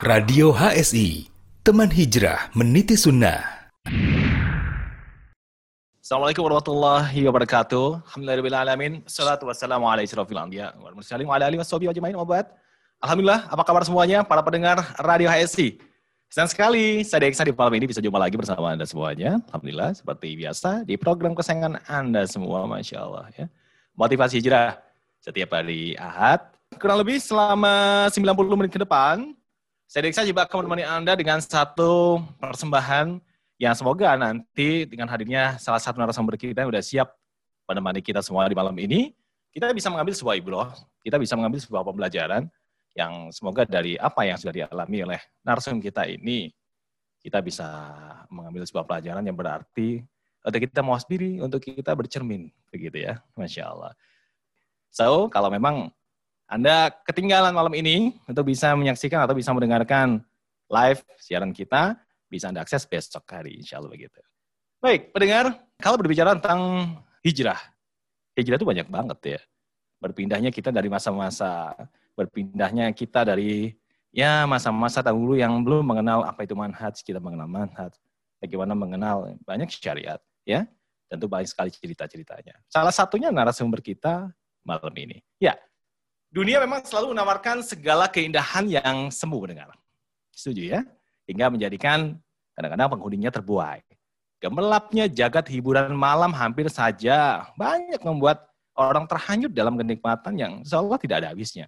Radio HSI, teman hijrah meniti sunnah. Assalamualaikum warahmatullahi wabarakatuh. Alhamdulillahirrahmanirrahim. Salatu wassalamu ala israfil anbiya. Alhamdulillah, apa kabar semuanya para pendengar Radio HSI? Senang sekali saya Deksa di malam ini bisa jumpa lagi bersama Anda semuanya. Alhamdulillah, seperti biasa di program kesayangan Anda semua, Masya Allah. Ya. Motivasi hijrah setiap hari Ahad. Kurang lebih selama 90 menit ke depan, saya Deksa juga akan menemani Anda dengan satu persembahan yang semoga nanti dengan hadirnya salah satu narasumber kita yang sudah siap menemani kita semua di malam ini, kita bisa mengambil sebuah ibroh, kita bisa mengambil sebuah pembelajaran yang semoga dari apa yang sudah dialami oleh narsum kita ini, kita bisa mengambil sebuah pelajaran yang berarti untuk kita mau diri, untuk kita bercermin, begitu ya, Masya Allah. So, kalau memang anda ketinggalan malam ini untuk bisa menyaksikan atau bisa mendengarkan live siaran kita, bisa Anda akses besok hari, insya Allah begitu. Baik, pendengar, kalau berbicara tentang hijrah, hijrah itu banyak banget ya. Berpindahnya kita dari masa-masa, berpindahnya kita dari ya masa-masa dahulu yang belum mengenal apa itu manhaj, kita mengenal manhaj, bagaimana mengenal banyak syariat, ya. Tentu banyak sekali cerita-ceritanya. Salah satunya narasumber kita malam ini. Ya, Dunia memang selalu menawarkan segala keindahan yang semu mendengar. Setuju ya? Hingga menjadikan kadang-kadang penghuninya terbuai. Gemelapnya jagat hiburan malam hampir saja banyak membuat orang terhanyut dalam kenikmatan yang seolah tidak ada habisnya.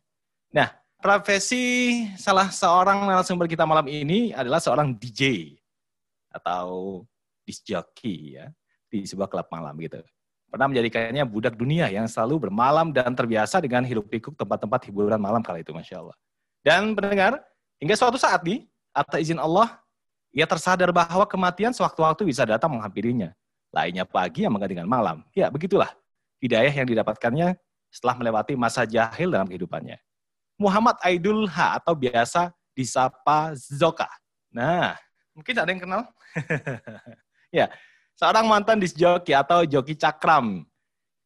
Nah, profesi salah seorang narasumber kita malam ini adalah seorang DJ atau disc jockey ya di sebuah klub malam gitu pernah menjadikannya budak dunia yang selalu bermalam dan terbiasa dengan hidup pikuk tempat-tempat hiburan malam kala itu, Masya Allah. Dan pendengar, hingga suatu saat nih, atas izin Allah, ia tersadar bahwa kematian sewaktu-waktu bisa datang menghampirinya. Lainnya pagi yang menggantikan malam. Ya, begitulah hidayah yang didapatkannya setelah melewati masa jahil dalam kehidupannya. Muhammad Aidul H atau biasa disapa Zoka. Nah, mungkin ada yang kenal? ya, seorang mantan disjoki atau joki cakram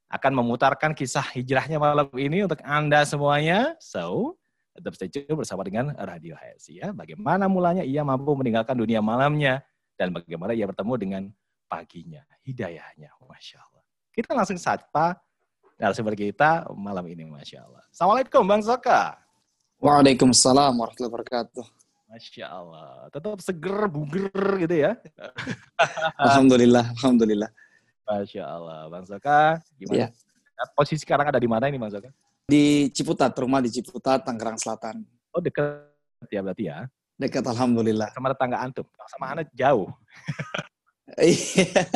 akan memutarkan kisah hijrahnya malam ini untuk Anda semuanya. So, tetap stay tune bersama dengan Radio HSI ya. Bagaimana mulanya ia mampu meninggalkan dunia malamnya dan bagaimana ia bertemu dengan paginya, hidayahnya. Masya Allah. Kita langsung sapa narasumber kita malam ini, Masya Allah. Assalamualaikum Bang Soka. Waalaikumsalam warahmatullahi wabarakatuh. Masya Allah. Tetap seger, buger gitu ya. alhamdulillah, alhamdulillah. Masya Allah. Bang Soka, gimana? Ya. Posisi sekarang ada di mana ini Bang Soka? Di Ciputat, rumah di Ciputat, Tangerang Selatan. Oh dekat ya berarti ya? Dekat, alhamdulillah. Sama tetangga antum? Sama anak jauh. Iya.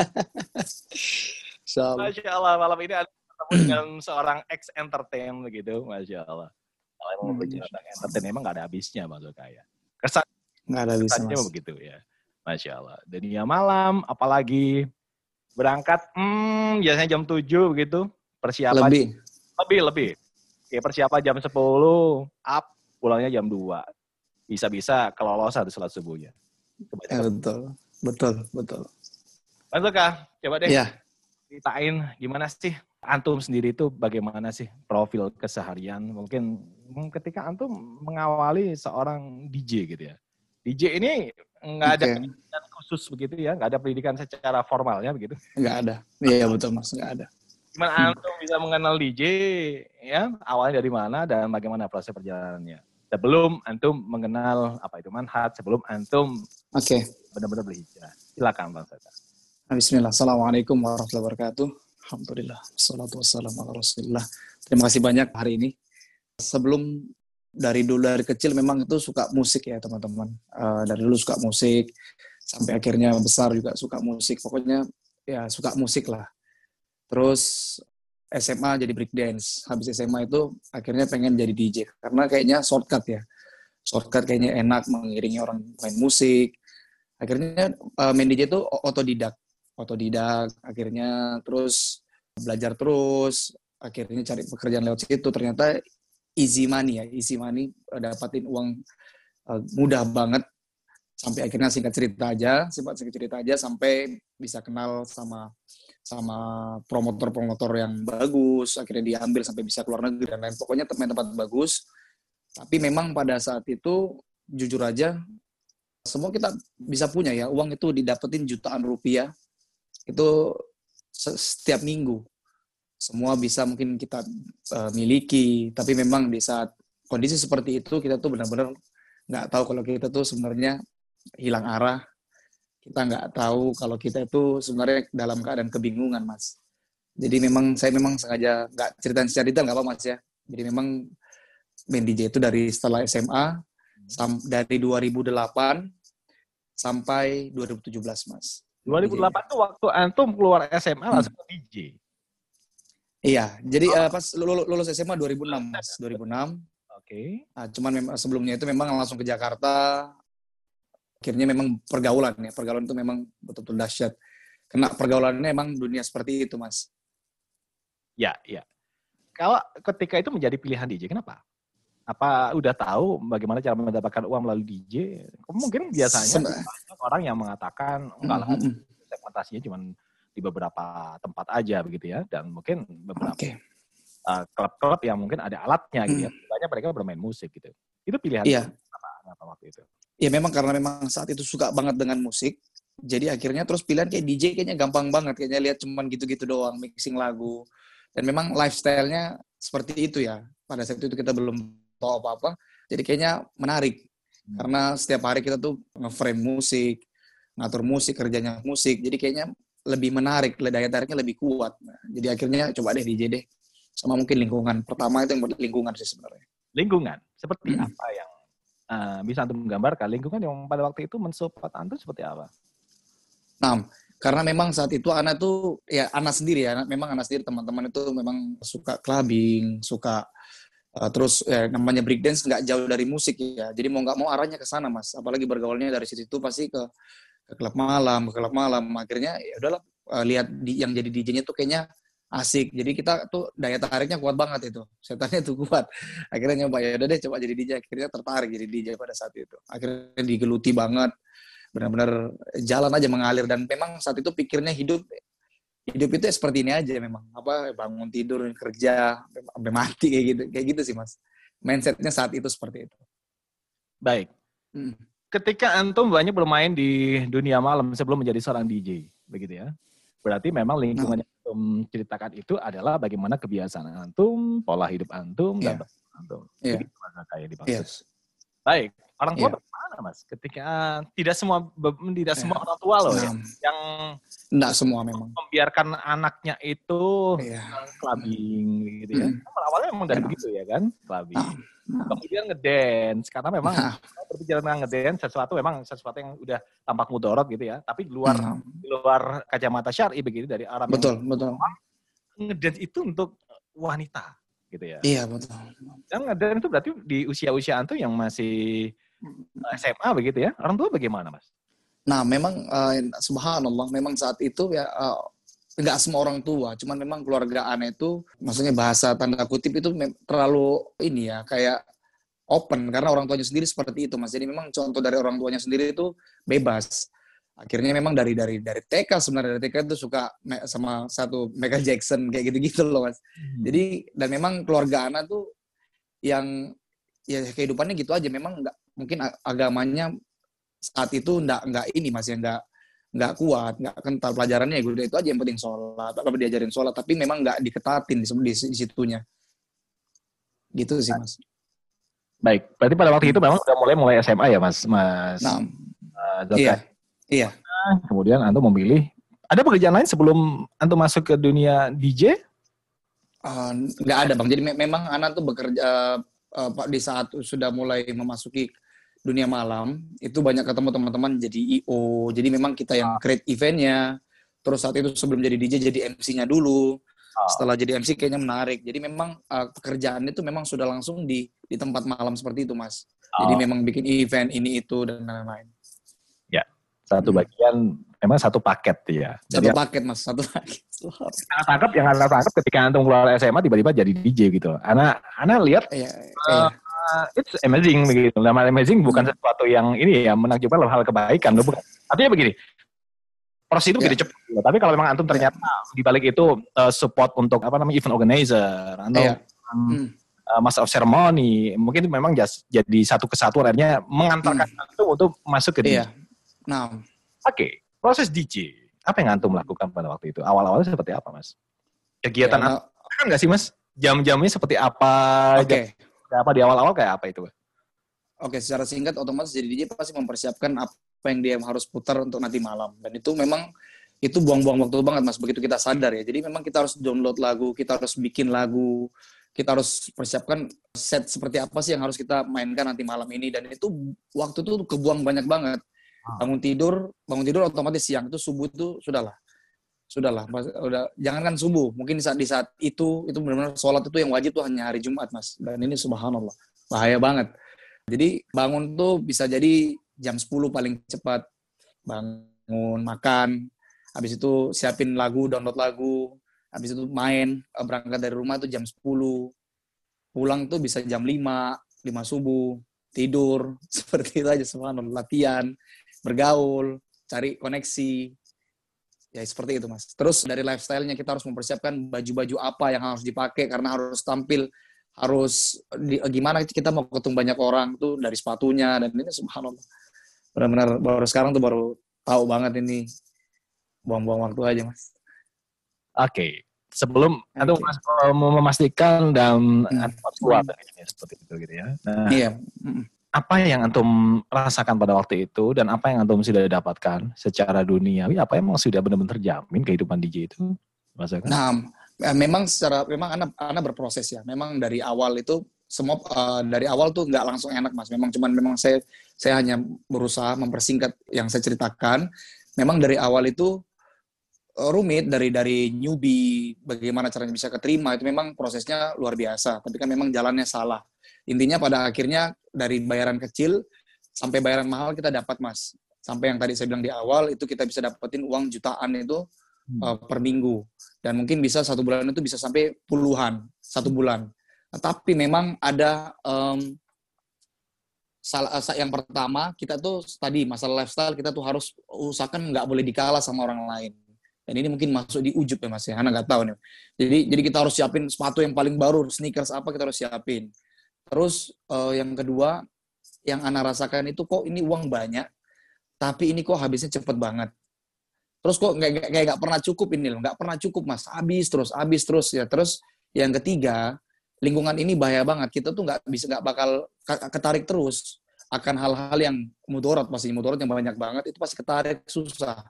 Masya Allah, malam ini ada ketemu dengan seorang ex-entertain begitu. Masya Allah. Kalau mau hmm. entertain, emang gak ada habisnya Bang Soka ya? Kesan nggak ada bisa mas. begitu ya. Masya Allah. Dunia malam, apalagi berangkat, hmm, biasanya jam 7 begitu. Persiapan. Lebih. Lebih, lebih. Ya, persiapan jam 10, up, pulangnya jam 2. Bisa-bisa kelolosan sholat subuhnya. Ya, betul, betul, betul. Mas Luka, coba deh ya. ceritain gimana sih antum sendiri itu bagaimana sih profil keseharian? Mungkin ketika antum mengawali seorang DJ gitu ya. DJ ini nggak ada pendidikan khusus begitu ya, nggak ada pendidikan secara formalnya begitu? Nggak ada. Iya betul mas, nggak ada. Gimana antum bisa mengenal DJ ya? Awalnya dari mana dan bagaimana proses perjalanannya? Sebelum antum mengenal apa itu manhat, sebelum antum Oke. Okay. benar-benar berhijrah. Silakan Bang Sata. Bismillah. Assalamualaikum warahmatullahi wabarakatuh. Alhamdulillah. Wassalatu wassalamu ala rasulillah. Terima kasih banyak hari ini sebelum dari dulu dari kecil memang itu suka musik ya teman-teman. Uh, dari dulu suka musik sampai akhirnya besar juga suka musik. Pokoknya ya suka musik lah. Terus SMA jadi break dance. Habis SMA itu akhirnya pengen jadi DJ karena kayaknya shortcut ya. Shortcut kayaknya enak mengiringi orang main musik. Akhirnya uh, main DJ itu otodidak. Otodidak akhirnya terus belajar terus, akhirnya cari pekerjaan lewat situ. Ternyata easy money ya, easy money eh, dapatin uang uh, mudah banget. Sampai akhirnya singkat cerita aja, singkat singkat cerita aja sampai bisa kenal sama sama promotor-promotor yang bagus, akhirnya diambil sampai bisa keluar negeri dan lain. Pokoknya tempat-tempat bagus. Tapi memang pada saat itu jujur aja semua kita bisa punya ya. Uang itu didapetin jutaan rupiah. Itu setiap minggu semua bisa mungkin kita uh, miliki. Tapi memang di saat kondisi seperti itu kita tuh benar-benar nggak tahu kalau kita tuh sebenarnya hilang arah. Kita nggak tahu kalau kita itu sebenarnya dalam keadaan kebingungan mas. Jadi memang saya memang sengaja nggak cerita secara detail nggak apa mas ya. Jadi memang main DJ itu dari setelah SMA sam dari 2008 sampai 2017 mas. 2008 itu waktu antum keluar SMA hmm. langsung ke DJ iya jadi oh. uh, pas lulus SMA 2006 mas 2006 oke. Okay. nah, cuman memang sebelumnya itu memang langsung ke Jakarta akhirnya memang pergaulan ya pergaulan itu memang betul-betul dahsyat. Kena pergaulannya memang dunia seperti itu mas. Ya ya. Kalau ketika itu menjadi pilihan DJ kenapa? Apa udah tahu bagaimana cara mendapatkan uang melalui DJ mungkin biasanya banyak orang yang mengatakan enggak lah segmentasinya cuma di beberapa tempat aja begitu ya. Dan mungkin beberapa okay. uh, klub-klub yang mungkin ada alatnya gitu ya. Banyak mereka bermain musik gitu. Itu pilihan iya. apa, apa waktu itu? Ya memang karena memang saat itu suka banget dengan musik jadi akhirnya terus pilihan kayak DJ kayaknya gampang banget. Kayaknya lihat cuman gitu-gitu doang mixing lagu. Dan memang lifestyle-nya seperti itu ya. Pada saat itu kita belum tahu apa-apa jadi kayaknya menarik. Hmm. karena setiap hari kita tuh ngeframe musik ngatur musik kerjanya musik. Jadi kayaknya lebih menarik daya tariknya lebih kuat nah, jadi akhirnya coba deh DJ deh sama mungkin lingkungan pertama itu yang lingkungan sih sebenarnya lingkungan seperti hmm. apa yang Uh, bisa antum menggambarkan lingkungan yang pada waktu itu mensupport antum seperti apa? Nah, karena memang saat itu anak tuh ya anak sendiri ya, memang anak sendiri teman-teman itu memang suka clubbing, suka uh, terus ya, namanya breakdance nggak jauh dari musik ya. Jadi mau nggak mau arahnya ke sana mas. Apalagi bergaulnya dari situ pasti ke ke klub malam, ke klub malam. Akhirnya ya udahlah uh, lihat di, yang jadi DJ-nya tuh kayaknya asik. Jadi kita tuh daya tariknya kuat banget itu. Setannya tuh kuat. Akhirnya nyoba ya udah deh coba jadi DJ. Akhirnya tertarik jadi DJ pada saat itu. Akhirnya digeluti banget. Benar-benar jalan aja mengalir dan memang saat itu pikirnya hidup hidup itu ya seperti ini aja memang. Apa bangun tidur kerja sampai mati kayak gitu. Kayak gitu sih Mas. Mindsetnya saat itu seperti itu. Baik. Hmm. Ketika antum banyak bermain di dunia malam sebelum menjadi seorang DJ, begitu ya. Berarti memang lingkungannya nah antum ceritakan itu adalah bagaimana kebiasaan antum, pola hidup antum, yeah. dan iya. antum. Yeah. Begitu kayak dimaksud. Yes. Baik, orang tua yeah. Mas? Ketika tidak semua tidak yeah. semua orang tua loh nah. ya, yang tidak semua memang membiarkan anaknya itu yeah. clubbing gitu ya. Mm. Awalnya memang dari yeah. begitu ya kan, clubbing. Nah kemudian ngedance karena memang nah. berbicara tentang ngedance sesuatu memang sesuatu yang udah tampak mudorot gitu ya tapi di luar hmm. di luar kacamata syar'i begitu dari arah betul betul ngedance itu untuk wanita gitu ya iya betul dan ngedance itu berarti di usia-usia antum yang masih SMA begitu ya orang tua bagaimana mas nah memang uh, subhanallah memang saat itu ya uh, nggak semua orang tua, cuman memang keluarga aneh itu, maksudnya bahasa tanda kutip itu terlalu ini ya, kayak open karena orang tuanya sendiri seperti itu mas. Jadi memang contoh dari orang tuanya sendiri itu bebas. Akhirnya memang dari dari dari TK sebenarnya dari TK itu suka sama satu Michael Jackson kayak gitu-gitu loh mas. Hmm. Jadi dan memang keluarga anak tuh yang ya kehidupannya gitu aja. Memang nggak mungkin agamanya saat itu nggak nggak ini mas ya nggak nggak kuat, nggak kental pelajarannya ya udah itu aja yang penting sholat, apa diajarin sholat, tapi memang nggak diketatin di, di, di situnya. Gitu sih mas. Baik, berarti pada waktu itu memang udah mulai mulai SMA ya mas, mas. Nah, uh, iya, iya. Kemudian antum memilih. Ada pekerjaan lain sebelum antum masuk ke dunia DJ? Uh, nggak ada bang. Jadi me memang anak tuh bekerja uh, uh, di saat sudah mulai memasuki dunia malam itu banyak ketemu teman-teman jadi IO jadi memang kita yang ah. create eventnya. Terus saat itu sebelum jadi DJ jadi MC-nya dulu. Ah. setelah jadi MC kayaknya menarik. Jadi memang uh, pekerjaan itu memang sudah langsung di di tempat malam seperti itu mas. Jadi ah. memang bikin event ini itu dan lain-lain. Ya satu bagian memang satu paket ya satu jadi, paket mas satu paket. Sangat tangkap yang anda tangkap ketika antum keluar SMA tiba-tiba jadi DJ gitu. Anak anak lihat iya, uh, iya uh, it's amazing begitu. Dalam amazing bukan hmm. sesuatu yang ini ya menakjubkan loh hal kebaikan loh bukan. Artinya begini, proses itu yeah. cepat. Gitu. Tapi kalau memang antum ternyata yeah. di balik itu uh, support untuk apa namanya event organizer atau yeah. um, hmm. uh, Master of Ceremony, mungkin memang jas, jadi satu kesatuan akhirnya mengantarkan hmm. antum untuk masuk ke DJ. Iya. Nah, oke, okay. proses DJ apa yang antum lakukan pada waktu itu? Awal-awalnya seperti apa, Mas? Kegiatan ya, kan nggak sih, Mas? Jam-jamnya seperti apa? Oke. Okay. Apa di awal-awal kayak apa itu? Oke, secara singkat otomatis jadi DJ pasti mempersiapkan apa yang dia harus putar untuk nanti malam. Dan itu memang itu buang-buang waktu banget mas begitu kita sadar ya jadi memang kita harus download lagu kita harus bikin lagu kita harus persiapkan set seperti apa sih yang harus kita mainkan nanti malam ini dan itu waktu itu kebuang banyak banget ah. bangun tidur bangun tidur otomatis siang itu subuh itu sudahlah sudahlah udah jangankan subuh mungkin di saat di saat itu itu benar-benar sholat itu yang wajib tuh hanya hari Jumat mas. Dan ini subhanallah bahaya banget. Jadi bangun tuh bisa jadi jam 10 paling cepat bangun makan habis itu siapin lagu, download lagu, habis itu main, eh, berangkat dari rumah tuh jam 10, pulang tuh bisa jam 5, 5 subuh, tidur, seperti itu aja semua, latihan, bergaul, cari koneksi, ya seperti itu mas. Terus dari lifestyle-nya kita harus mempersiapkan baju-baju apa yang harus dipakai karena harus tampil harus di, gimana kita mau ketemu banyak orang tuh dari sepatunya dan ini subhanallah benar-benar baru sekarang tuh baru tahu banget ini buang-buang waktu aja mas. Oke, okay. sebelum okay. atau mas, mau memastikan dan hmm. kuat hmm. seperti itu gitu ya. Nah, iya. Apa yang antum rasakan pada waktu itu dan apa yang antum sudah dapatkan secara duniawi? Apa yang sudah benar-benar terjamin kehidupan DJ itu? Rasakan? Nah, ya, memang secara memang anak anak berproses ya. Memang dari awal itu semua uh, dari awal tuh nggak langsung enak mas. Memang cuman memang saya saya hanya berusaha mempersingkat yang saya ceritakan. Memang dari awal itu rumit dari dari newbie bagaimana caranya bisa keterima itu memang prosesnya luar biasa tapi kan memang jalannya salah intinya pada akhirnya dari bayaran kecil sampai bayaran mahal kita dapat mas sampai yang tadi saya bilang di awal itu kita bisa dapetin uang jutaan itu hmm. uh, per minggu dan mungkin bisa satu bulan itu bisa sampai puluhan satu bulan tapi memang ada um, salah yang pertama kita tuh tadi masalah lifestyle kita tuh harus usahakan nggak boleh dikalah sama orang lain dan ini mungkin masuk di ujub ya mas ya, Hana nggak tahu nih. Jadi jadi kita harus siapin sepatu yang paling baru, sneakers apa kita harus siapin. Terus uh, yang kedua, yang Ana rasakan itu kok ini uang banyak, tapi ini kok habisnya cepet banget. Terus kok nggak kayak nggak pernah cukup ini loh, nggak pernah cukup mas, habis terus, habis terus ya. Terus yang ketiga, lingkungan ini bahaya banget. Kita tuh nggak bisa nggak bakal ketarik terus akan hal-hal yang mudorot pasti mudorot yang banyak banget itu pasti ketarik susah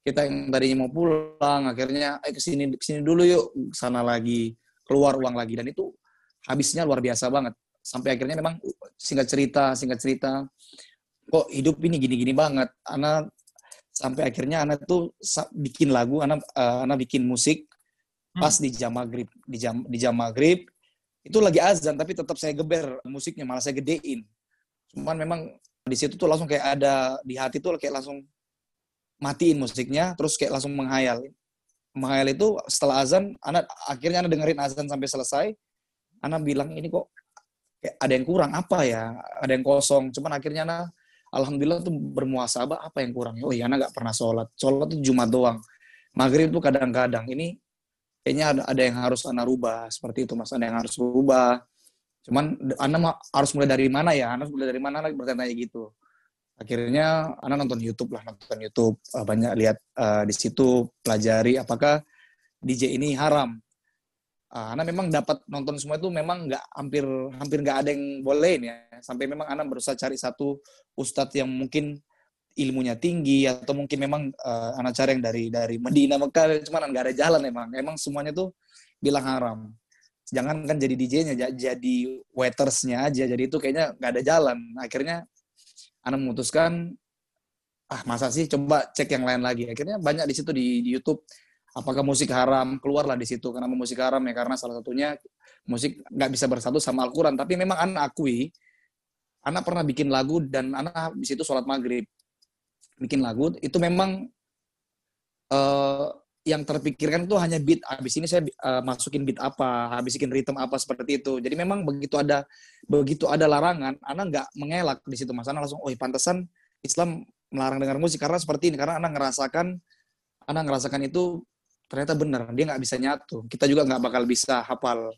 kita yang tadinya mau pulang akhirnya eh ke sini ke sini dulu yuk sana lagi keluar uang lagi dan itu habisnya luar biasa banget sampai akhirnya memang singkat cerita singkat cerita kok hidup ini gini-gini banget? Anak sampai akhirnya anak tuh bikin lagu anak uh, anak bikin musik pas hmm. di jam maghrib di jam di jam maghrib. Itu lagi azan tapi tetap saya geber musiknya malah saya gedein. Cuman memang di situ tuh langsung kayak ada di hati tuh kayak langsung matiin musiknya terus kayak langsung menghayal. Menghayal itu setelah azan anak akhirnya anak dengerin azan sampai selesai. Anak bilang ini kok ada yang kurang apa ya? Ada yang kosong. Cuman akhirnya anak alhamdulillah tuh bermuasabah apa yang kurang? Oh iya anak gak pernah sholat. Sholat tuh jumat doang. Maghrib tuh kadang-kadang. Ini kayaknya ada, ada yang harus anak rubah. Seperti itu mas. Ada yang harus rubah. Cuman anak harus mulai dari mana ya? Anak mulai dari mana anak bertanya gitu. Akhirnya anak nonton YouTube lah nonton YouTube. Uh, banyak lihat uh, di situ pelajari apakah DJ ini haram anak memang dapat nonton semua itu memang nggak hampir hampir nggak ada yang boleh ya. Sampai memang anak berusaha cari satu ustadz yang mungkin ilmunya tinggi atau mungkin memang uh, anak cari yang dari dari Medina Mekah cuman nggak ada jalan emang. Emang semuanya tuh bilang haram. Jangan kan jadi DJ-nya jadi waitersnya aja. Jadi itu kayaknya nggak ada jalan. Akhirnya Ana memutuskan ah masa sih? Coba cek yang lain lagi. Akhirnya banyak di situ di, di YouTube apakah musik haram keluarlah di situ karena musik haram ya karena salah satunya musik nggak bisa bersatu sama Al-Quran tapi memang anak akui anak pernah bikin lagu dan anak di situ sholat maghrib bikin lagu itu memang uh, yang terpikirkan itu hanya beat. Habis ini saya uh, masukin beat apa, habis bikin ritme apa seperti itu. Jadi memang begitu ada begitu ada larangan, anak nggak mengelak di situ. Mas anak langsung, oh pantesan Islam melarang dengar musik karena seperti ini. Karena anak ngerasakan, anak ngerasakan itu ternyata benar. Dia nggak bisa nyatu. Kita juga nggak bakal bisa hafal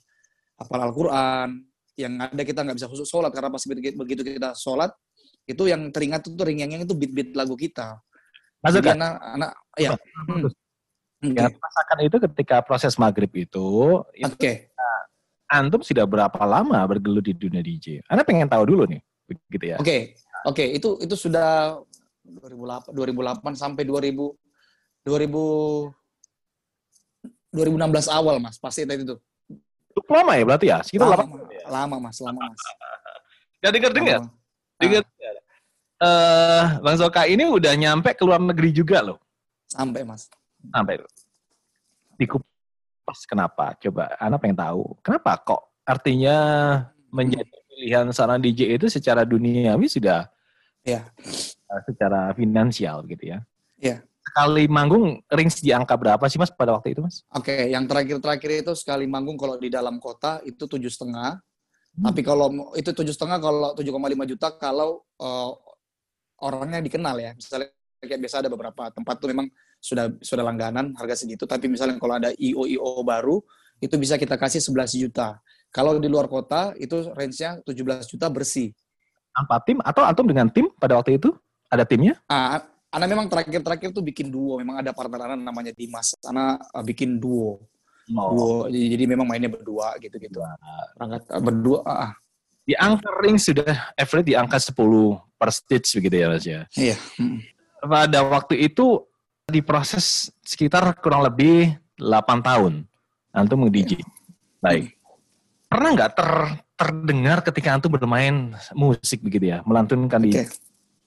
hafal Al-Quran. yang ada kita nggak bisa khusus sholat karena pas begitu kita sholat itu yang teringat itu ringeng itu beat-beat lagu kita. Mas Jadi Oka, anak, ya. Hmm. Yang rasakan itu ketika proses maghrib itu, itu Oke. antum sudah berapa lama bergelut di dunia DJ? Anda pengen tahu dulu nih, begitu ya. Oke. Oke, itu itu sudah 2008 2008 sampai 2000 2000 2016 awal Mas, pasti tadi itu. Cukup lama ya berarti ya? Sekitar Lama, 8 lama Mas, lama Mas. Gak denger-denger? Lama. Dengar. Eh, Bang Zoka ini udah nyampe ke luar negeri juga loh. Sampai Mas. Sampai loh. Dikupas kenapa? Coba Anda pengen tahu. Kenapa kok artinya menjadi pilihan seorang DJ itu secara duniawi sudah eh, secara finansial gitu ya. Iya. Sekali manggung rings di angka berapa sih Mas pada waktu itu Mas? Oke, yang terakhir-terakhir itu sekali manggung kalau di dalam kota itu tujuh setengah. Hmm. Tapi kalau itu tujuh setengah kalau 7,5 juta kalau eh, orangnya dikenal ya. Misalnya kayak biasa ada beberapa tempat tuh memang sudah sudah langganan harga segitu. Tapi misalnya kalau ada IO IO baru itu bisa kita kasih 11 juta. Kalau di luar kota itu range-nya 17 juta bersih. Tanpa tim atau antum dengan tim pada waktu itu? Ada timnya? Ah, Ana memang terakhir-terakhir tuh bikin duo. Memang ada partner Ana namanya Dimas. Ana eh, bikin duo. Duo. Jadi, jadi memang mainnya berdua gitu-gitu. Berangkat eh, berdua. ah, ah. Di angka rings sudah average di angka 10 per stage begitu ya Mas ya. Iya. mm. pada waktu itu diproses sekitar kurang lebih 8 tahun antum nge-DJ. Baik. Pernah nggak ter, terdengar ketika antum bermain musik begitu ya, melantunkan Oke. di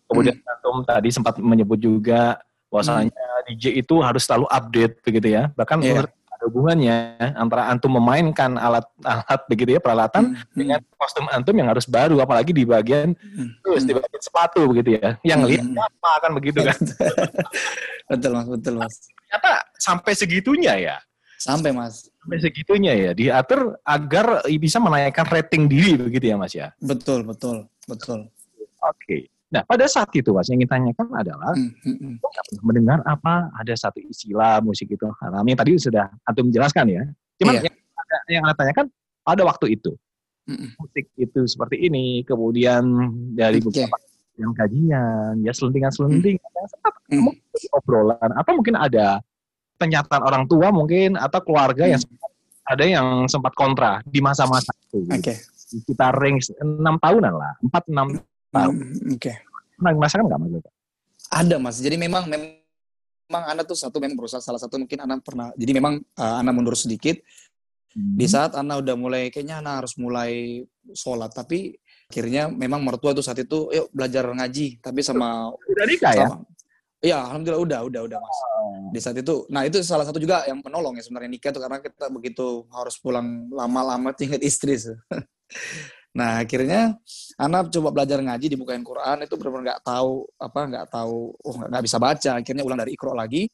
kemudian antum tadi sempat menyebut juga bahwasanya DJ itu harus selalu update begitu ya. Bahkan Iya. menurut ada hubungannya antara antum memainkan alat-alat begitu ya peralatan Hmm, dengan kostum antum yang harus baru apalagi di bagian hmm. terus di bagian sepatu begitu ya. Yang Hmm. lihat apa kan begitu kan. betul mas, betul mas. ternyata sampai segitunya ya. Sampai mas, Sampai segitunya ya diatur agar bisa menaikkan rating diri begitu ya Mas ya. betul betul betul. Oke. Nah, pada saat itu Mas yang ingin tanyakan adalah Hmm, hmm, hmm. pernah mendengar apa ada satu istilah musik itu. Karena yang tadi sudah antum jelaskan ya. Cuman Iya. yang, ada, yang anda tanyakan pada waktu itu Hmm, hmm. musik itu seperti ini, kemudian dari Oke. beberapa yang kajian, ya selentingan-selentingan yang sempat Hmm. jadi obrolan atau mungkin ada pernyataan orang tua mungkin atau keluarga yang Hmm. sempat- ada yang sempat kontra di masa-masa itu. gitu. Oke. Kita range 6 tahunan lah, 4 6 Tahu. Hmm, Oke. pernah merasakan nggak Mas? Ada mas. Jadi memang memang Anda tuh satu memang berusaha salah satu mungkin Anda pernah. Jadi memang uh, Anda mundur sedikit Hmm. di saat Anda udah mulai kayaknya Anda harus mulai sholat tapi akhirnya memang mertua tuh saat itu yuk belajar ngaji tapi sama Udah nikah ya? sama- Iya, alhamdulillah udah, udah, udah mas. Di saat itu, nah itu salah satu juga yang menolong ya sebenarnya nikah tuh karena kita begitu harus pulang lama-lama tinggal istri. nah akhirnya anak coba belajar ngaji dibukain Quran itu benar-benar nggak tahu apa nggak tahu oh nggak bisa baca. Akhirnya ulang dari ikro lagi.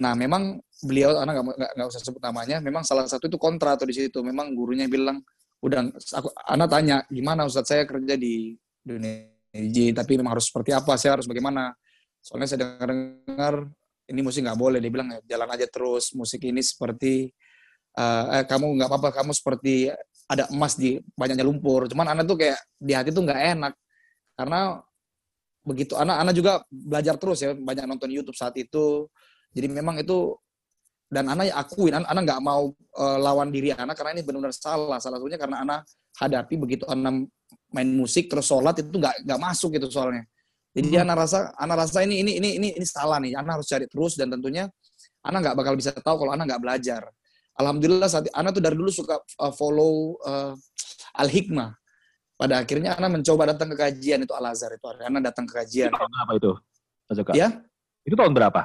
Nah memang beliau anak nggak usah sebut namanya memang salah satu itu kontra atau di situ. Memang gurunya bilang udah aku anak tanya gimana Ustadz saya kerja di dunia tapi memang harus seperti apa saya harus bagaimana? Soalnya saya dengar-dengar ini musik nggak boleh. Dia bilang "Ya, jalan aja terus musik ini seperti eh, eh, kamu nggak apa-apa kamu seperti ada emas di banyaknya lumpur. Cuman anak tuh kayak di hati tuh nggak enak. Karena begitu anak-anak juga belajar terus ya banyak nonton YouTube saat itu. Jadi memang itu dan anak akuin anak anak nggak mau eh, lawan diri anak karena ini benar-benar salah. Salah satunya karena anak hadapi begitu anak main musik terus sholat itu nggak nggak masuk gitu soalnya. Jadi anak rasa anak rasa ini ini ini ini ini salah nih. Anak harus cari terus dan tentunya anak nggak bakal bisa tahu kalau anak nggak belajar alhamdulillah saat anak tuh dari dulu suka uh, follow uh, al hikmah pada akhirnya anak mencoba datang ke kajian itu al azhar itu anak datang ke kajian. Itu tahun berapa itu? Mas ya? Itu tahun berapa?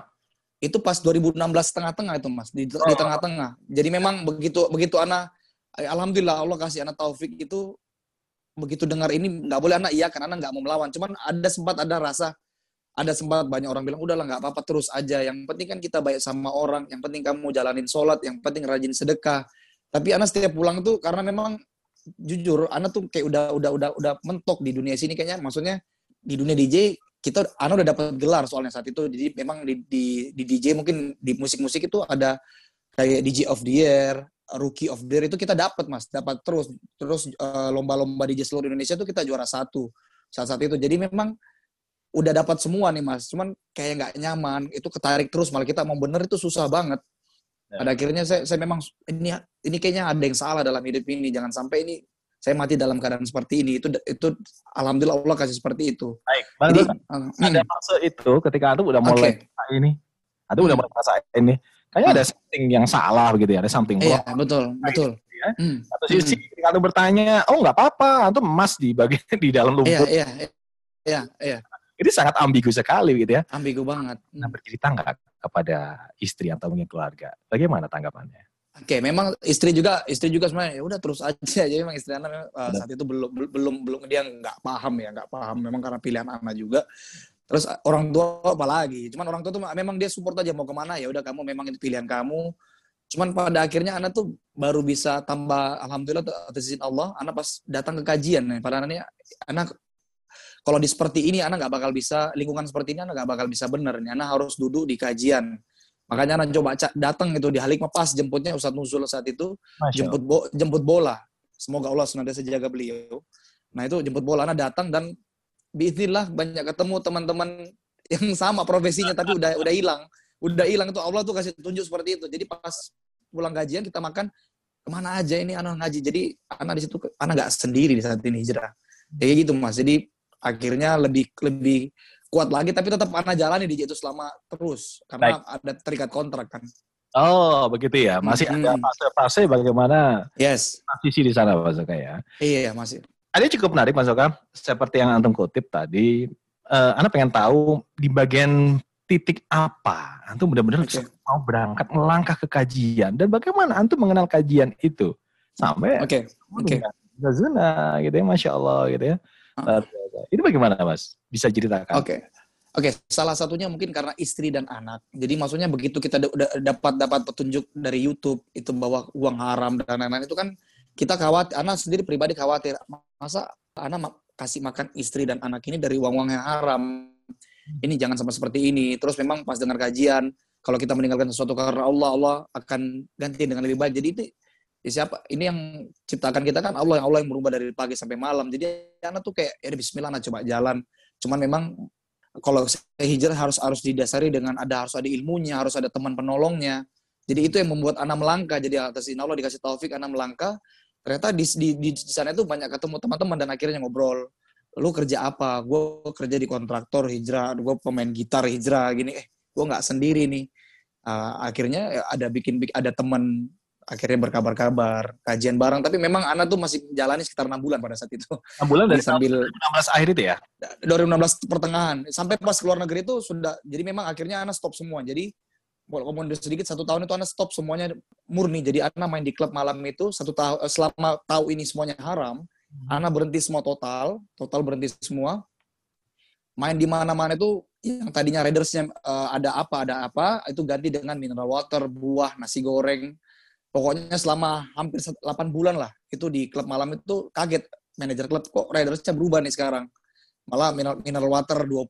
itu pas 2016 tengah-tengah itu mas. Di, di tengah-tengah. Jadi memang begitu begitu anak eh, alhamdulillah Allah kasih anak taufik itu begitu dengar ini nggak boleh anak iya kan anak nggak mau melawan. Cuman ada sempat ada rasa ada sempat banyak orang bilang udahlah nggak apa-apa terus aja. Yang penting kan kita baik sama orang. Yang penting kamu jalanin sholat. Yang penting rajin sedekah. Tapi anak setiap pulang tuh karena memang jujur anak tuh kayak udah udah udah udah mentok di dunia sini kayaknya. Maksudnya di dunia DJ kita anak udah dapat gelar soalnya saat itu. Jadi memang di, di, di DJ mungkin di musik-musik itu ada kayak DJ of the Year rookie of the year itu kita dapat mas, dapat terus. Terus uh, lomba-lomba di seluruh Indonesia itu kita juara satu saat saat itu. Jadi memang udah dapat semua nih mas, cuman kayak nggak nyaman, itu ketarik terus malah kita mau bener itu susah banget. Ya. Pada akhirnya saya, saya memang ini ini kayaknya ada yang salah dalam hidup ini, jangan sampai ini saya mati dalam keadaan seperti ini itu itu alhamdulillah Allah kasih seperti itu. Baik, Jadi, uh, ada hmm. fase itu ketika itu udah mulai okay. ini, itu udah mulai merasa ini, kayaknya hmm. ada something yang salah begitu ya, ada something Iya, wrong. betul, betul. Gitu ya. Hmm. Satu sisi hmm. ketika bertanya, oh nggak apa-apa, itu emas di bagian di dalam lumpur. Iya, iya, iya, iya. Itu sangat ambigu sekali gitu ya. Ambigu banget. Nah bercerita nggak kepada istri atau mungkin keluarga, bagaimana tanggapannya? Oke, okay, memang istri juga istri juga sebenarnya ya udah terus aja. Jadi memang istri anak uh, saat itu belum belum belum dia nggak paham ya, nggak paham. Memang karena pilihan anak juga. Terus eh, orang tua apalagi. Cuman orang tua tuh memang dia support aja mau ke mana ya udah kamu memang itu pilihan kamu. Cuman pada akhirnya anak tuh baru bisa tambah alhamdulillah atas izin Allah, anak pas datang ke kajian nih. Pada anaknya anak kalau di seperti ini anak nggak bakal bisa lingkungan seperti ini anak nggak bakal bisa bener nih. Anak harus duduk di kajian Makanya anak coba datang itu di Halikma pas jemputnya Ustadz Nuzul saat itu jemput bo, jemput bola. Semoga Allah senantiasa jaga beliau. Nah itu jemput bola anak datang dan biiznillah banyak ketemu teman-teman yang sama profesinya tapi udah udah hilang. Udah hilang itu Allah tuh kasih tunjuk seperti itu. Jadi pas pulang gajian kita makan ke mana aja ini anak ngaji. Jadi anak di situ anak nggak sendiri di saat ini hijrah. Kayak gitu mas. Jadi akhirnya lebih lebih kuat lagi tapi tetap anak jalani di itu selama terus karena Baik. ada terikat kontrak kan. Oh, begitu ya. Masih hmm. ada fase-fase bagaimana yes. posisi di sana Mas Oka ya. Iya, masih. Ada cukup menarik Mas Oka, seperti yang antum kutip tadi, uh, Anda pengen tahu di bagian titik apa antum benar-benar okay. mau berangkat melangkah ke kajian dan bagaimana antum mengenal kajian itu sampai oke oke okay. gitu ya masya Allah gitu ya uh. Ini bagaimana Mas? Bisa ceritakan? Oke. Okay. Oke, okay, salah satunya mungkin karena istri dan anak. Jadi maksudnya begitu kita udah dapat dapat petunjuk dari YouTube itu bahwa uang haram dan lain-lain itu kan kita khawatir, anak sendiri pribadi khawatir masa anak kasih makan istri dan anak ini dari uang-uang yang haram. Ini jangan sampai seperti ini. Terus memang pas dengar kajian, kalau kita meninggalkan sesuatu karena Allah, Allah akan ganti dengan lebih baik. Jadi itu siapa? Ini yang ciptakan kita kan Allah yang Allah yang merubah dari pagi sampai malam. Jadi anak tuh kayak ya Bismillah anak coba jalan. Cuman memang kalau saya hijrah harus harus didasari dengan ada harus ada ilmunya harus ada teman penolongnya. Jadi itu yang membuat anak melangkah. Jadi atas ini Allah dikasih taufik anak melangkah. Ternyata di, di, di, di sana itu banyak ketemu teman-teman dan akhirnya ngobrol. Lu kerja apa? Gue kerja di kontraktor hijrah gue pemain gitar hijrah gini. Eh gue nggak sendiri nih. Uh, akhirnya ada bikin ada teman akhirnya berkabar-kabar kajian bareng. Tapi memang anak tuh masih jalani sekitar enam bulan pada saat itu. Enam bulan dari sambil 2016 akhir itu ya? 2016 pertengahan. Sampai pas keluar negeri itu sudah jadi memang akhirnya anak stop semua. Jadi walaupun sedikit satu tahun itu anak stop semuanya murni. Jadi anak main di klub malam itu satu tahun eh, selama tahu ini semuanya haram hmm. anak berhenti semua total total berhenti semua. Main di mana-mana itu yang tadinya Raidersnya uh, ada apa ada apa itu ganti dengan mineral water buah nasi goreng pokoknya selama hampir 8 bulan lah itu di klub malam itu kaget. Manajer klub kok Raidersnya berubah nih sekarang. Malah mineral, mineral water 20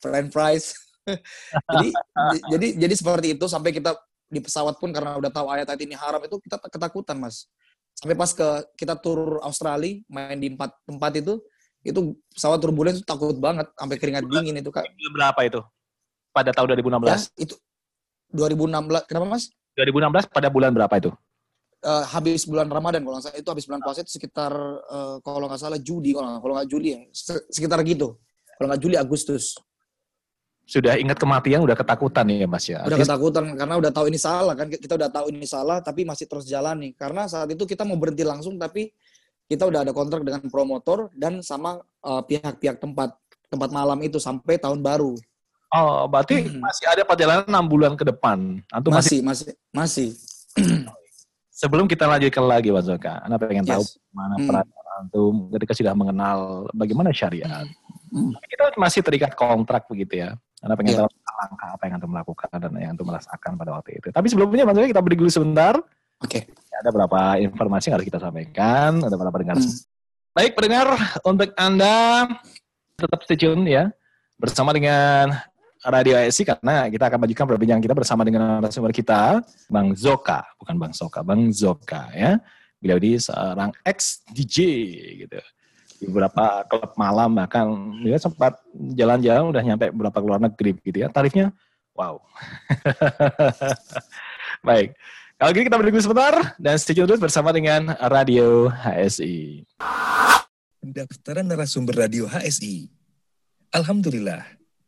french fries. Jadi jadi jadi seperti itu sampai kita di pesawat pun karena udah tahu ayat-ayat ini haram itu kita ketakutan mas. Sampai pas ke kita tur Australia main di empat tempat itu itu pesawat turbulen itu takut banget sampai keringat dingin itu kak. berapa itu? Pada tahun 2016 ya, itu 2016 kenapa mas 2016 pada bulan berapa itu? Uh, habis bulan Ramadan kalau nggak salah. Itu habis bulan puasa itu sekitar uh, kalau nggak salah Juli kalau nggak kalau nggak Juli ya. Sekitar gitu. Kalau nggak Juli Agustus. Sudah ingat kematian udah ketakutan ya mas ya? Udah ketakutan karena udah tahu ini salah kan? Kita udah tahu ini salah tapi masih terus jalani. Karena saat itu kita mau berhenti langsung tapi kita udah ada kontrak dengan promotor dan sama eh, pihak-pihak uh, tempat tempat malam itu sampai tahun baru Oh, berarti hmm. masih ada perjalanan enam bulan ke depan. Antum masih, masih, masih. Sebelum kita lanjutkan lagi, Pak Zoka, Anda pengen yes. tahu mana hmm. peran antum ketika sudah mengenal bagaimana syariat. Hmm. Kita masih terikat kontrak begitu ya. Anda pengen yeah. tahu langkah apa yang antum lakukan dan yang antum merasakan pada waktu itu. Tapi sebelumnya, Pak Zoka, kita beri dulu sebentar. Oke. Okay. Ada beberapa informasi yang harus kita sampaikan. Ada beberapa pendengar. Hmm. Baik, pendengar, untuk Anda tetap stay tune ya bersama dengan Radio ASI karena kita akan bagikan perbincangan kita bersama dengan narasumber kita, Bang Zoka, bukan Bang Soka, Bang Zoka ya. Beliau ini seorang ex DJ gitu. Di beberapa klub malam bahkan dia sempat jalan-jalan udah nyampe beberapa luar negeri gitu ya. Tarifnya wow. Baik. Kalau gitu kita berdua sebentar dan stay tune terus bersama dengan Radio HSI. Pendaftaran narasumber Radio HSI Alhamdulillah,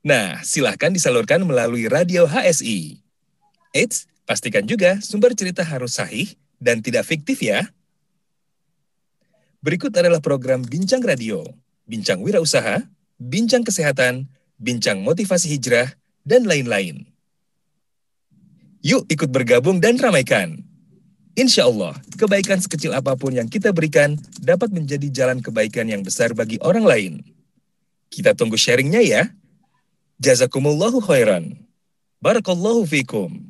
Nah, silahkan disalurkan melalui radio HSI. Eits, pastikan juga sumber cerita harus sahih dan tidak fiktif ya. Berikut adalah program Bincang Radio, Bincang Wirausaha, Bincang Kesehatan, Bincang Motivasi Hijrah, dan lain-lain. Yuk ikut bergabung dan ramaikan. Insya Allah, kebaikan sekecil apa pun yang kita berikan dapat menjadi jalan kebaikan yang besar bagi orang lain. Kita tunggu sharingnya ya. Jazakumullahu khairan. Barakallahu fikum.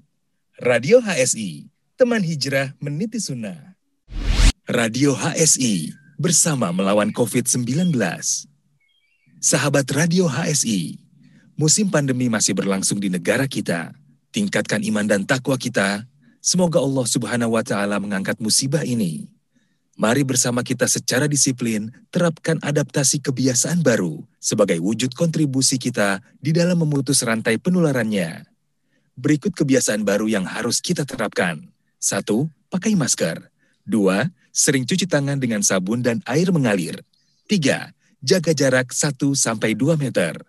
Radio HSI, teman hijrah meniti sunnah. Radio HSI, bersama melawan COVID-19. Sahabat Radio HSI, musim pandemi masih berlangsung di negara kita. Tingkatkan iman dan takwa kita Semoga Allah Subhanahu wa Ta'ala mengangkat musibah ini. Mari bersama kita secara disiplin terapkan adaptasi kebiasaan baru sebagai wujud kontribusi kita di dalam memutus rantai penularannya. Berikut kebiasaan baru yang harus kita terapkan. Satu, pakai masker. Dua, sering cuci tangan dengan sabun dan air mengalir. Tiga, jaga jarak 1 sampai 2 meter.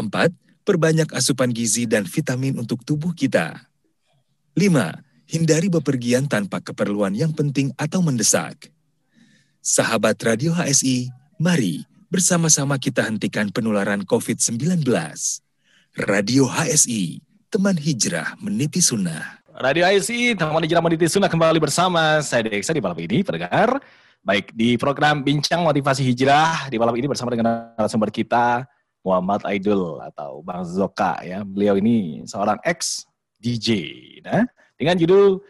Empat, perbanyak asupan gizi dan vitamin untuk tubuh kita. Lima, hindari bepergian tanpa keperluan yang penting atau mendesak. Sahabat Radio HSI, mari bersama-sama kita hentikan penularan COVID-19. Radio HSI, teman hijrah meniti sunnah. Radio HSI, teman hijrah meniti sunnah kembali bersama saya Deksa di malam ini, pendengar. Baik, di program Bincang Motivasi Hijrah, di malam ini bersama dengan narasumber kita, Muhammad Aidul atau Bang Zoka ya. Beliau ini seorang ex DJ. Nah, dengan judul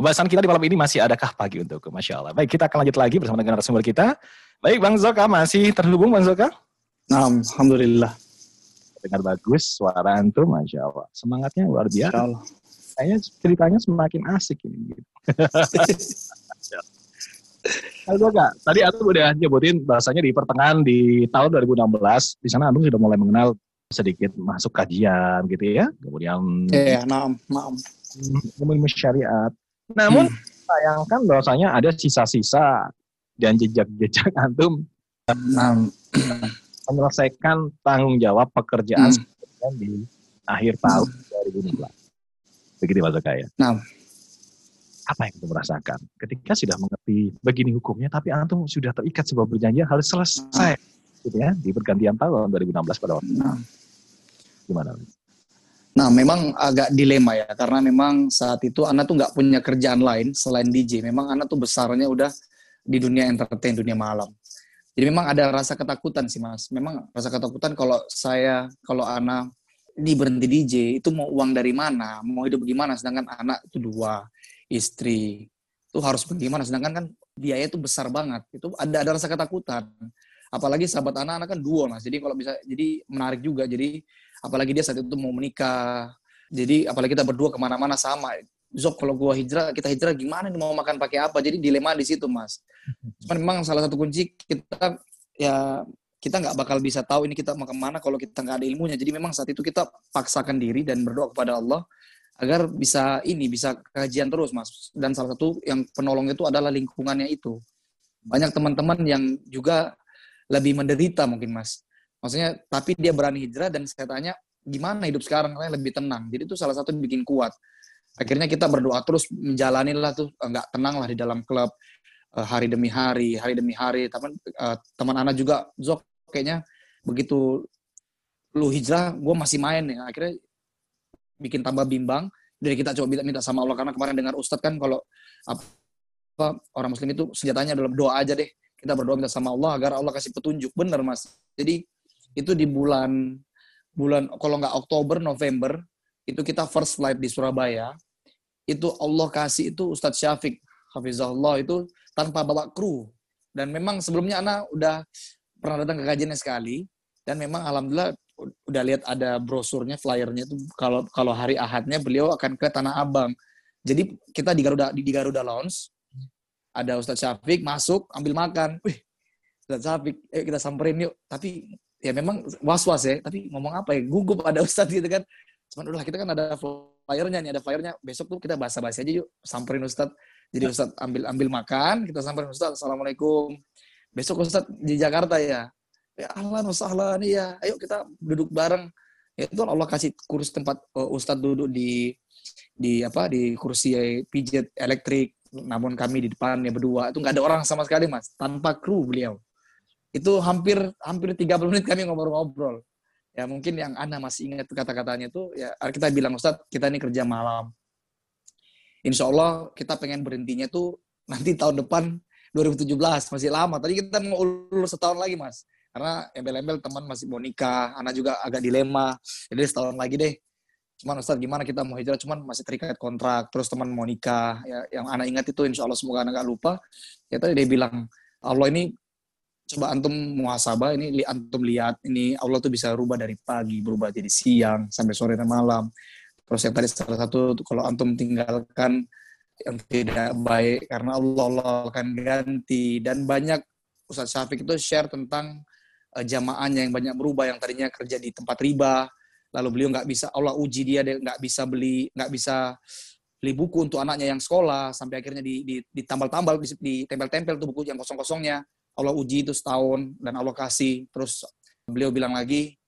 pembahasan kita di malam ini masih adakah pagi untuk Masya Allah. Baik, kita akan lanjut lagi bersama dengan narasumber kita. Baik, Bang Zoka masih terhubung Bang Zoka? Nah, Alhamdulillah. Dengar bagus suara antum, Masya Allah. Semangatnya luar biasa. Kayaknya ceritanya semakin asik ini. Gitu. Halo Kak, tadi Antum udah nyebutin bahasanya di pertengahan di tahun 2016, di sana Antum sudah mulai mengenal sedikit masuk kajian gitu ya, kemudian Iya, yeah, maaf, ilmu syariat. Namun hmm. sayangkan bahwasanya ada sisa-sisa dan jejak-jejak antum um, menyelesaikan tanggung jawab pekerjaan hmm. di akhir tahun hmm. 2016. Begitu Mas Zakaya. Nah. Apa yang kita merasakan ketika sudah mengerti begini hukumnya, tapi antum sudah terikat sebuah perjanjian harus selesai, nah. gitu ya, di pergantian tahun 2016 pada waktu. Nah. Gimana? Nah, memang agak dilema ya, karena memang saat itu Ana tuh nggak punya kerjaan lain selain DJ. Memang Ana tuh besarnya udah di dunia entertain, dunia malam. Jadi memang ada rasa ketakutan sih, Mas. Memang rasa ketakutan kalau saya, kalau Ana di berhenti DJ, itu mau uang dari mana, mau hidup bagaimana, sedangkan anak itu dua, istri, itu harus bagaimana, sedangkan kan biaya itu besar banget. Itu ada ada rasa ketakutan. Apalagi sahabat anak-anak kan dua, Mas. Jadi kalau bisa, jadi menarik juga. Jadi apalagi dia saat itu mau menikah. Jadi apalagi kita berdua ke mana-mana sama. Zok kalau gua hijrah kita hijrah gimana nih mau makan pakai apa? Jadi dilema di situ mas. Cuman memang salah satu kunci kita ya kita nggak bakal bisa tahu ini kita mau ke mana kalau kita nggak ada ilmunya. Jadi memang saat itu kita paksakan diri dan berdoa kepada Allah agar bisa ini bisa kajian terus mas. Dan salah satu yang penolong itu adalah lingkungannya itu. Banyak teman-teman yang juga lebih menderita mungkin mas Maksudnya, tapi dia berani hijrah dan saya tanya, gimana hidup sekarang? Kalian lebih tenang. Jadi itu salah satu bikin kuat. Akhirnya kita berdoa terus menjalani lah tuh, nggak tenang lah di dalam klub eh, hari demi hari, hari demi hari. Teman uh, teman anak juga, Zok kayaknya begitu lu hijrah gue masih main ya akhirnya bikin tambah bimbang dari kita coba minta sama Allah karena kemarin dengar Ustadz kan kalau apa orang Muslim itu senjatanya dalam doa aja deh kita berdoa minta sama Allah agar Allah kasih petunjuk bener mas jadi itu di bulan bulan kalau nggak Oktober November itu kita first flight di Surabaya. Itu Allah kasih itu Ustadz Syafiq Hafizahullah itu tanpa bawa kru. Dan memang sebelumnya anak udah pernah datang ke kajiannya sekali. Dan memang alhamdulillah udah lihat ada brosurnya flyernya itu kalau kalau hari Ahadnya beliau akan ke Tanah Abang. Jadi kita di Garuda di, di Garuda Lounge ada Ustadz Syafiq masuk ambil makan. Wih Ustadz Syafiq eh kita samperin yuk. Tapi ya memang was was ya tapi ngomong apa ya gugup ada Ustadz gitu kan. Cuman udah kita kan ada flyernya nih ada flyernya. Besok tuh kita bahasa bahasa aja yuk samperin Ustadz. Jadi Ustadz ambil ambil makan kita samperin Ustadz assalamualaikum. Besok Ustadz di Jakarta ya. Ya ahlan wasahlan iya. Ayo kita duduk bareng. Ya itu Allah kasih kursi tempat uh, Ustadz duduk di di apa di kursi pijet elektrik. Namun kami di depannya berdua. Itu nggak ada orang sama sekali mas. Tanpa kru beliau itu hampir hampir 30 menit kami ngobrol-ngobrol ya mungkin yang Anda masih ingat kata-katanya itu ya kita bilang Ustadz kita ini kerja malam Insya Allah kita pengen berhentinya tuh nanti tahun depan 2017 masih lama tadi kita mau ulur setahun lagi mas karena embel-embel teman masih mau nikah, anak juga agak dilema. Jadi setahun lagi deh. Cuman Ustaz gimana kita mau hijrah, cuman masih terikat kontrak, terus teman mau nikah. Ya, yang anak ingat itu insya Allah semoga anak gak lupa. Ya tadi dia bilang, Allah ini coba antum muhasabah ini li, antum lihat ini Allah tuh bisa rubah dari pagi berubah jadi siang sampai sore dan malam. Terus yang tadi salah satu kalau antum tinggalkan yang tidak baik karena Allah Allah akan ganti. Dan banyak Ustaz Syafiq itu share tentang uh, jamaahnya yang banyak berubah yang tadinya kerja di tempat riba lalu beliau nggak bisa Allah uji dia nggak bisa beli nggak bisa beli buku untuk anaknya yang sekolah sampai akhirnya di, di, ditambal-tambal di, tempel-tempel tuh buku yang kosong-kosongnya Allah uji itu setahun dan Allah kasih terus beliau bilang lagi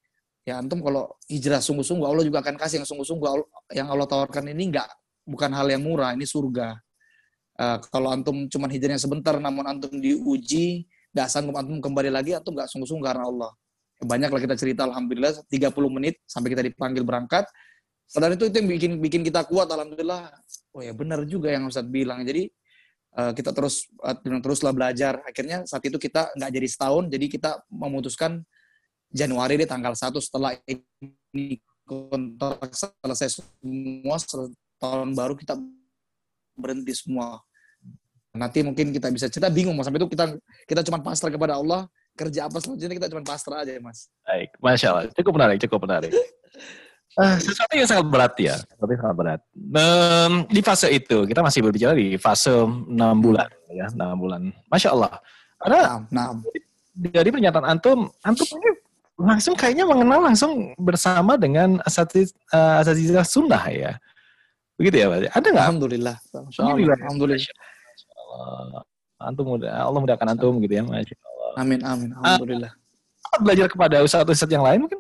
ya antum kalau hijrah sungguh-sungguh Allah juga akan kasih yang sungguh-sungguh yang Allah tawarkan ini nggak bukan hal yang murah ini surga uh, kalau antum cuma hijrahnya sebentar namun antum diuji nggak sanggup antum kembali lagi atau nggak sungguh-sungguh karena Allah. Banyaklah kita cerita Alhamdulillah 30 menit sampai kita dipanggil berangkat. Setelah itu itu yang bikin bikin kita kuat Alhamdulillah. Oh ya benar juga yang Ustadz bilang. Jadi uh, kita terus uh, teruslah belajar. Akhirnya saat itu kita nggak jadi setahun, jadi kita memutuskan Januari di tanggal 1 setelah ini kontrak selesai semua, tahun baru kita berhenti semua Nanti mungkin kita bisa cerita bingung mas sampai itu kita kita cuma pasrah kepada Allah kerja apa selanjutnya kita cuma pasrah aja mas. Baik, masya Allah cukup menarik cukup menarik. Uh, sesuatu yang sangat berat ya, tapi sangat berat. Um, di fase itu kita masih berbicara di fase enam bulan ya, enam bulan. Masya Allah. Karena nah, nah. dari pernyataan antum, antum ini langsung kayaknya mengenal langsung bersama dengan asatiz uh, asatizah sunnah ya. Begitu ya, Pak? Ada nggak? Alhamdulillah. Alhamdulillah. Alhamdulillah. Allah. Antum mudah, Allah mudahkan antum gitu ya, Masya Allah. Amin, amin. Ah, Alhamdulillah. Uh, belajar kepada ustadz-ustadz yang lain mungkin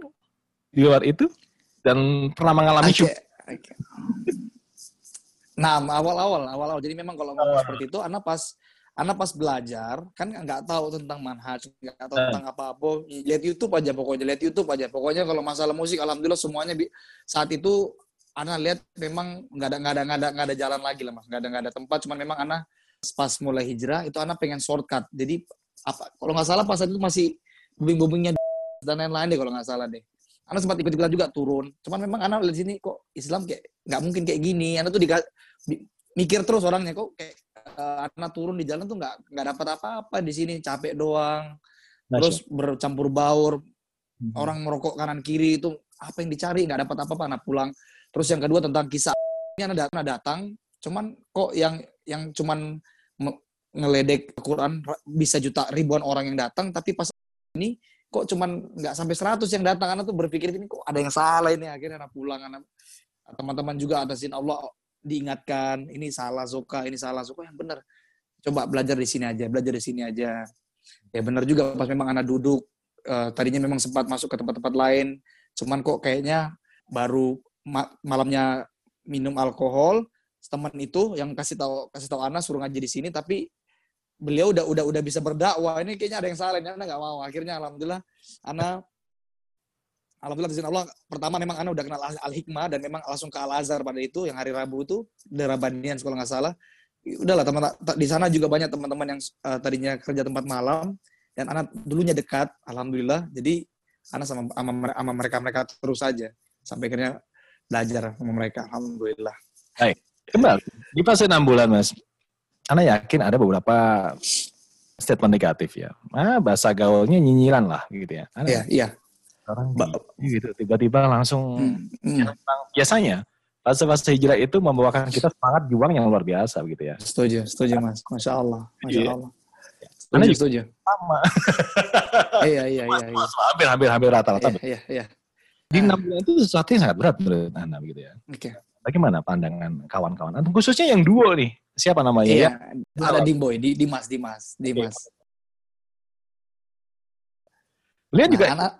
di luar itu dan pernah mengalami okay. okay. Nah, awal-awal, awal-awal. Jadi memang kalau ngomong uh. seperti itu, anak pas anak pas belajar kan nggak tahu tentang manhaj, nggak tahu uh. tentang apa-apa. Lihat YouTube aja pokoknya, lihat YouTube aja. Pokoknya kalau masalah musik, alhamdulillah semuanya saat itu anak lihat memang nggak ada nggak ada nggak ada nggak ada jalan lagi lah mas, nggak ada nggak ada tempat. Cuman memang anak pas mulai hijrah itu anak pengen shortcut. Jadi apa kalau nggak salah pas itu masih booming-boomingnya dan lain-lain deh kalau nggak salah deh. Anak sempat ikut-ikutan juga turun. Cuman memang anak lihat sini kok Islam kayak nggak mungkin kayak gini. Anak tuh di, mikir terus orangnya kok kayak uh, anak turun di jalan tuh nggak nggak dapat apa-apa di sini capek doang. Terus bercampur baur. Hmm. Orang merokok kanan kiri itu apa yang dicari nggak dapat apa-apa anak pulang. Terus yang kedua tentang kisah ini anak datang, datang cuman kok yang yang cuman ngeledek Quran bisa juta ribuan orang yang datang tapi pas ini kok cuman nggak sampai 100 yang datang? Karena tuh berpikir ini kok ada yang salah ini? Akhirnya anak pulang anak teman-teman juga atasin Allah diingatkan ini salah zoka ini salah zoka. Yang benar. Coba belajar di sini aja belajar di sini aja. Ya benar juga pas memang anak duduk uh, tadinya memang sempat masuk ke tempat-tempat lain cuman kok kayaknya baru ma malamnya minum alkohol teman itu yang kasih tahu kasih tahu Ana suruh ngaji di sini tapi beliau udah udah udah bisa berdakwah ini kayaknya ada yang salah ini Ana nggak mau akhirnya alhamdulillah Ana Alhamdulillah izin Allah pertama memang Ana udah kenal Al Hikmah dan memang langsung ke Al Azhar pada itu yang hari Rabu itu daerah Bandian kalau nggak salah. Udahlah teman di sana juga banyak teman-teman yang uh, tadinya kerja tempat malam dan anak dulunya dekat, alhamdulillah. Jadi anak sama sama, mereka mereka terus saja sampai akhirnya belajar sama mereka, alhamdulillah. Baik, kembali di fase enam bulan mas, anak yakin ada beberapa statement negatif ya. Ah, bahasa gaulnya nyinyiran lah gitu ya. Iya, iya orang gitu tiba-tiba langsung hmm, hmm. biasanya fase-fase hijrah itu membawakan kita semangat juang yang luar biasa gitu ya setuju setuju mas masya Allah masya iya. Allah setuju, juga setuju sama iya iya iya, iya. hampir hampir hampir rata-rata iya, iya, iya. di enam bulan itu sesuatu yang sangat berat menurut anda gitu ya oke okay. Bagaimana pandangan kawan-kawan khususnya yang duo nih siapa namanya iya, ya ada Dimboy di Dimas Dimas Dimas Lihat juga nah, anak,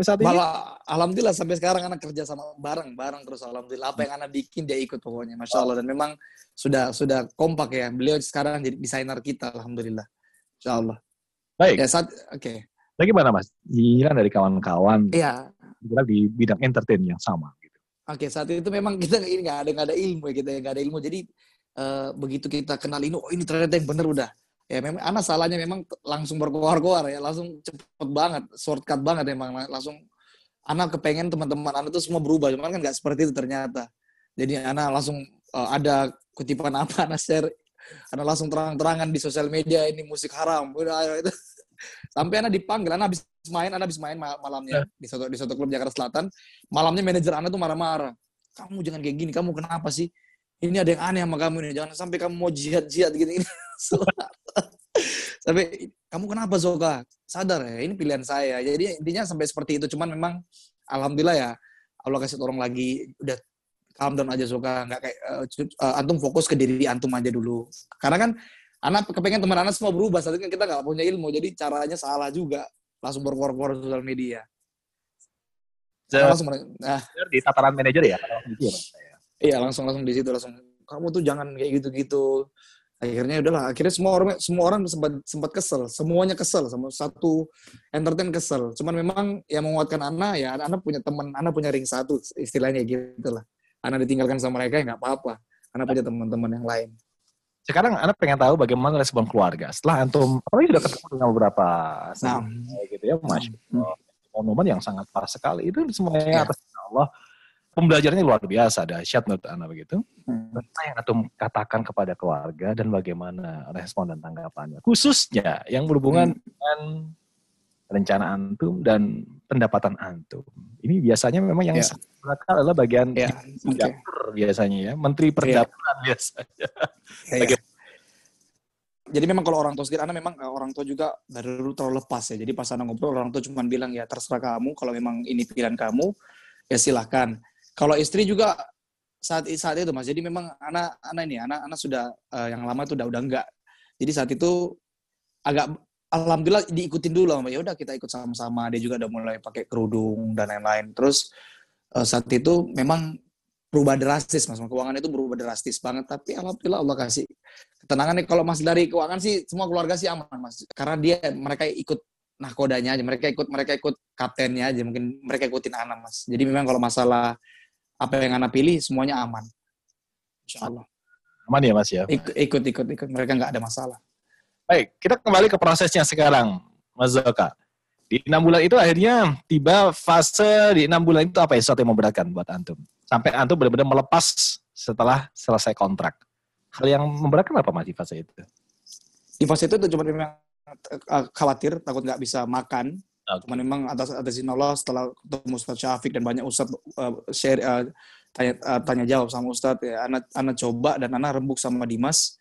saat ini? Malah alhamdulillah sampai sekarang anak kerja sama bareng bareng terus alhamdulillah apa yang anak bikin dia ikut pokoknya masya Allah dan memang sudah sudah kompak ya beliau sekarang jadi desainer kita alhamdulillah masya Allah. Baik. Ya saat oke. Okay. Bagaimana mas? Giliran dari kawan-kawan. Iya. di bidang entertain yang sama. Oke saat itu memang kita ini nggak ada nggak ada ilmu ya kita nggak ada ilmu. Jadi uh, begitu kita kenal ini oh ini ternyata yang benar udah. Ya memang anak salahnya memang langsung berkoar-koar ya langsung cepet banget shortcut banget emang langsung anak kepengen teman-teman anak tuh semua berubah cuman kan nggak seperti itu ternyata. Jadi anak langsung uh, ada kutipan apa anak share. Anak langsung terang-terangan di sosial media ini musik haram udah itu sampai anak dipanggil anak habis main anak habis main malamnya yeah. di satu di satu klub Jakarta Selatan malamnya manajer anak tuh marah-marah kamu jangan kayak gini kamu kenapa sih ini ada yang aneh sama kamu ini jangan sampai kamu mau jihad jihad gini, gini. Tapi kamu kenapa Zoka? Sadar ya, ini pilihan saya. Jadi intinya sampai seperti itu. Cuman memang alhamdulillah ya Allah kasih tolong lagi udah calm down aja Zoka. Nggak kayak uh, antum fokus ke diri antum aja dulu. Karena kan anak kepengen teman anak semua berubah. Saat kan kita nggak punya ilmu, jadi caranya salah juga. Langsung berkor-kor sosial media. Langsung nah. di tataran manajer ya? Iya langsung langsung di situ langsung kamu tuh jangan kayak gitu-gitu akhirnya udahlah akhirnya semua orang semua orang sempat sempat kesel semuanya kesel sama satu entertain kesel cuman memang yang menguatkan Ana ya Ana punya teman Ana punya ring satu istilahnya gitu lah Ana ditinggalkan sama mereka ya nggak apa-apa Ana punya teman-teman yang lain sekarang Ana pengen tahu bagaimana respon keluarga setelah antum apalagi sudah ketemu dengan beberapa nah. gitu ya mas hmm. momen yang sangat pas sekali itu semuanya ya. atas Allah pembelajarannya luar biasa dahsyat menurut Anda begitu. Hmm. Apa yang Antum katakan kepada keluarga dan bagaimana respon dan tanggapannya? Khususnya yang berhubungan hmm. dengan rencana Antum dan pendapatan Antum. Ini biasanya memang yang yeah. sangat adalah bagian yeah. okay. biasanya ya, Menteri ya. Perdagangan yeah. biasanya. Yeah, yeah. Jadi memang kalau orang tua sendiri, Anda memang eh, orang tua juga dulu terlalu lepas ya. Jadi pas Anda ngobrol, orang tua cuma bilang ya terserah kamu, kalau memang ini pilihan kamu, ya silahkan kalau istri juga saat saat itu mas, jadi memang anak anak ini anak anak sudah uh, yang lama itu udah udah enggak. Jadi saat itu agak alhamdulillah diikutin dulu sama ya udah kita ikut sama-sama. Dia juga udah mulai pakai kerudung dan lain-lain. Terus uh, saat itu memang berubah drastis mas keuangan itu berubah drastis banget tapi alhamdulillah Allah kasih ketenangan nih kalau mas dari keuangan sih semua keluarga sih aman mas karena dia mereka ikut nahkodanya aja mereka ikut mereka ikut kaptennya aja mungkin mereka ikutin anak mas jadi memang kalau masalah apa yang anak pilih semuanya aman. Insya Allah. Aman ya Mas ya? Ikut, ikut, ikut, ikut. Mereka nggak ada masalah. Baik, kita kembali ke prosesnya sekarang, Mas Zoka. Di enam bulan itu akhirnya tiba fase di enam bulan itu apa yang sesuatu yang memberatkan buat Antum? Sampai Antum benar-benar melepas setelah selesai kontrak. Hal yang memberatkan apa Mas di fase itu? Di fase itu cuma memang eh, khawatir, takut nggak bisa makan, Okay. Cuman memang atas atas izin Allah setelah ketemu Ustaz Syafiq dan banyak Ustaz uh, share uh, tanya uh, tanya jawab sama Ustaz ya anak anak coba dan anak rembuk sama Dimas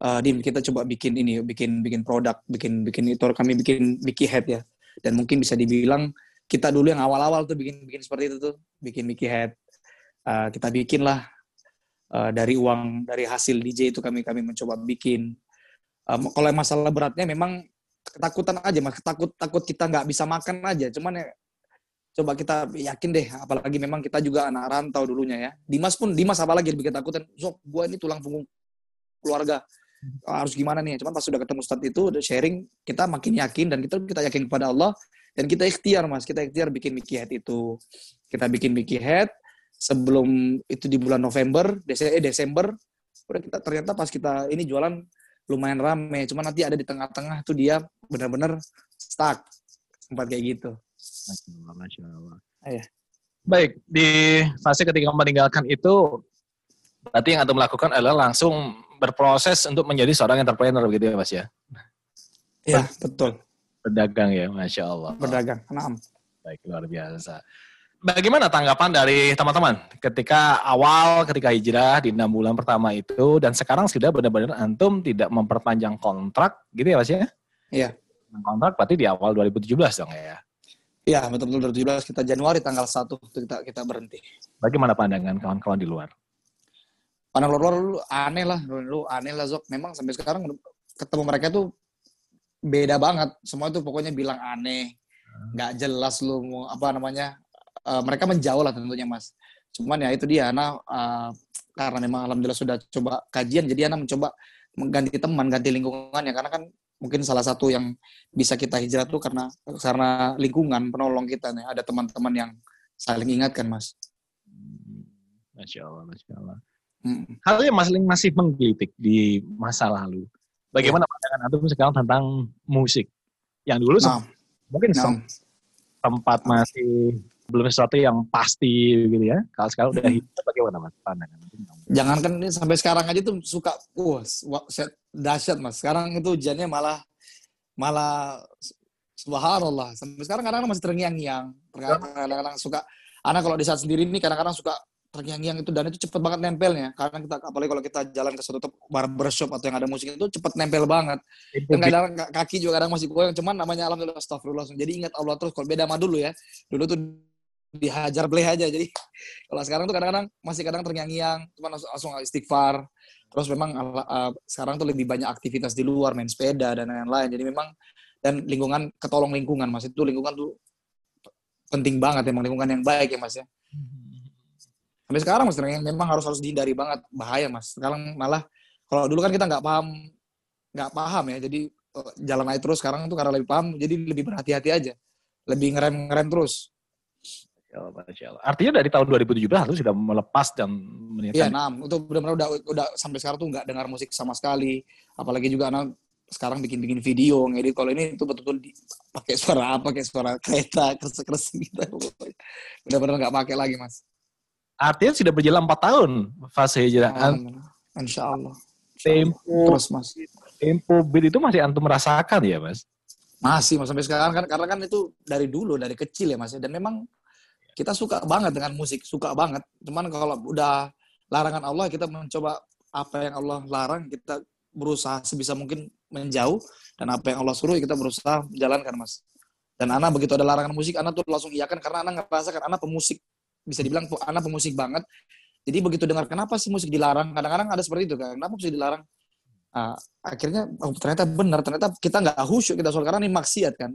uh, Dim kita coba bikin ini bikin bikin produk bikin bikin itu kami bikin Mickey Head ya. Dan mungkin bisa dibilang kita dulu yang awal-awal tuh bikin bikin seperti itu tuh bikin Mickey Head. Uh, kita bikin lah uh, dari uang dari hasil DJ itu kami kami mencoba bikin. Um, kalau masalah beratnya memang ketakutan aja mas. Takut takut kita nggak bisa makan aja. Cuman ya coba kita yakin deh apalagi memang kita juga anak rantau dulunya ya. Dimas pun Dimas apalagi lebih ketakutan sok gua ini tulang punggung keluarga harus gimana nih cuman pas sudah ketemu Ustadz itu sharing kita makin yakin dan kita kita yakin kepada Allah Dan kita ikhtiar mas, kita ikhtiar bikin Mickey Head itu. Kita bikin Mickey Head sebelum itu di bulan November, Desember, eh, Desember udah kita ternyata pas kita ini jualan lumayan rame. Cuman nanti ada di tengah-tengah tuh dia benar-benar stuck. Sempat kayak gitu. Masya Allah, Masya Allah. Iya. Baik, di fase ketika meninggalkan itu, berarti yang Anda lakukan adalah langsung berproses untuk menjadi seorang entrepreneur gitu ya Mas ya? Iya, betul. Berdagang ya, Masya Allah. Berdagang. Nah, Baik, luar biasa. Bagaimana tanggapan dari teman-teman ketika awal, ketika hijrah di enam bulan pertama itu, dan sekarang sudah benar-benar antum tidak memperpanjang kontrak, gitu ya Mas ya? Iya. Kontrak berarti di awal 2017 dong ya? Iya, betul-betul 2017 kita Januari tanggal 1 itu kita kita berhenti. Bagaimana pandangan kawan-kawan di luar? Pandang luar-luar dulu aneh lah, dulu aneh lah Zok. Memang sampai sekarang ketemu mereka tuh beda banget. Semua tuh pokoknya bilang aneh, nggak jelas lu mau apa namanya. Uh, mereka menjauh lah tentunya Mas. Cuman ya itu dia, Ana uh, karena memang alhamdulillah sudah coba kajian, jadi Ana mencoba mengganti teman, ganti lingkungan ya karena kan mungkin salah satu yang bisa kita hijrah tuh karena karena lingkungan penolong kita nih ada teman-teman yang saling ingatkan mas. Masya Allah, Masya Allah. Hmm. Hal yang masih masih menggelitik di masa lalu. Bagaimana pandangan antum sekarang tentang musik? Yang dulu Nah, mungkin nah, sem- tempat masih belum sesuatu yang pasti gitu ya. Kalau sekarang udah Hmm. hijrah bagaimana mas pandangan? jangankan ini sampai sekarang aja tuh suka wah wa- set- dahsyat mas. Sekarang itu hujannya malah malah subhanallah. Sampai sekarang kadang-kadang masih terngiang-ngiang. Kadang-kadang suka anak kalau di saat sendiri ini kadang-kadang suka terngiang-ngiang itu dan itu cepet banget nempelnya. Karena kita apalagi kalau kita jalan ke suatu barbershop atau yang ada musik itu cepet nempel banget. Dan kadang ka- kaki juga kadang masih goyang, cuman namanya alhamdulillah astagfirullah. langsung. Jadi ingat Allah terus kalau beda sama dulu ya. Dulu tuh dihajar beleh aja. Jadi kalau sekarang tuh kadang-kadang masih kadang terngiang-ngiang, cuman langsung, langsung istighfar. Terus memang uh, sekarang tuh lebih banyak aktivitas di luar, main sepeda dan lain-lain. Jadi memang dan lingkungan ketolong lingkungan Mas itu lingkungan tuh penting banget emang lingkungan yang baik ya Mas ya. Sampai sekarang Mas memang harus harus dihindari banget bahaya Mas. Sekarang malah kalau dulu kan kita nggak paham nggak paham ya. Jadi eh, jalan aja terus sekarang tuh karena lebih paham jadi lebih berhati-hati aja. Lebih ngerem-ngerem terus. Masya Allah. Artinya dari tahun 2017 lu sudah melepas dan Iya, meninggalkan. nah itu benar-benar udah udah sampai sekarang tuh nggak dengar musik sama sekali. Apalagi juga anak sekarang bikin-bikin video, ngedit. Kalau ini tuh betul-betul pakai suara apa, pakai suara kereta, kres-kres gitu. Benar-benar nggak pakai lagi, Mas. Artinya sudah berjalan 4 tahun fase hijrah. Alhamdulillah. Insya Allah. Tempo, Terus, Mas. tempo beat itu masih antum merasakan ya mas? Masih, Mas. Sampai sekarang kan, karena kan itu dari dulu, dari kecil ya, Mas. Dan memang kita suka banget dengan musik, suka banget. Cuman kalau udah larangan Allah, kita mencoba apa yang Allah larang, kita berusaha sebisa mungkin menjauh. Dan apa yang Allah suruh, kita berusaha menjalankan, Mas. Dan Ana begitu ada larangan musik, Ana tuh langsung iyakan karena Ana ngerasakan Ana pemusik. Bisa dibilang Ana pemusik banget. Jadi begitu dengar kenapa sih musik dilarang, kadang-kadang ada seperti itu kan. Kenapa musik dilarang? Ah, akhirnya oh, ternyata benar, ternyata kita nggak khusyuk kita sholat karena ini maksiat kan.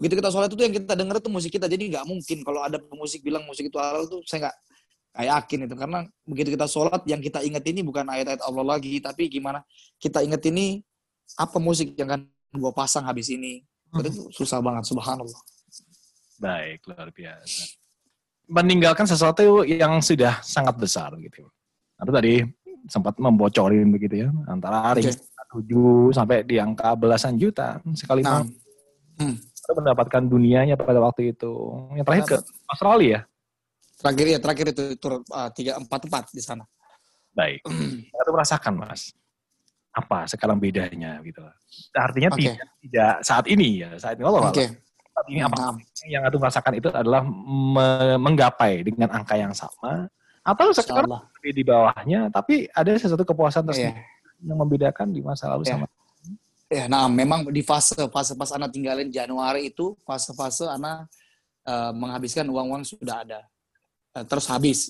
Begitu kita sholat itu yang kita dengar itu musik kita, jadi nggak mungkin kalau ada pemusik bilang musik itu halal tuh saya nggak nggak yakin itu karena begitu kita sholat yang kita ingat ini bukan ayat-ayat Allah lagi, tapi gimana kita ingat ini apa musik yang kan gue pasang habis ini. Itu susah banget, subhanallah. Baik, luar biasa. Meninggalkan sesuatu yang sudah sangat besar gitu. Itu tadi sempat membocorin begitu ya, antara ring. 7 sampai di angka belasan juta sekali Nah, nah. mendapatkan dunianya pada waktu itu. Yang terakhir ke Australia ya. terakhir ya terakhir itu tur ah, tiga empat empat di sana. Baik. Kita merasakan mas. Apa sekarang bedanya gitu. Artinya Oke. tidak, tidak saat ini ya. Saat ini Allah Oke. Saat ini apa yang aku rasakan itu adalah me- menggapai dengan angka yang sama atau sekarang insyaallah. di bawahnya tapi ada sesuatu kepuasan Iya. tersendiri yang membedakan di masa lalu Iya. sama Ya, nah memang di fase fase pas anak tinggalin Januari itu fase-fase anak eh, menghabiskan uang-uang sudah ada, Eh, terus habis.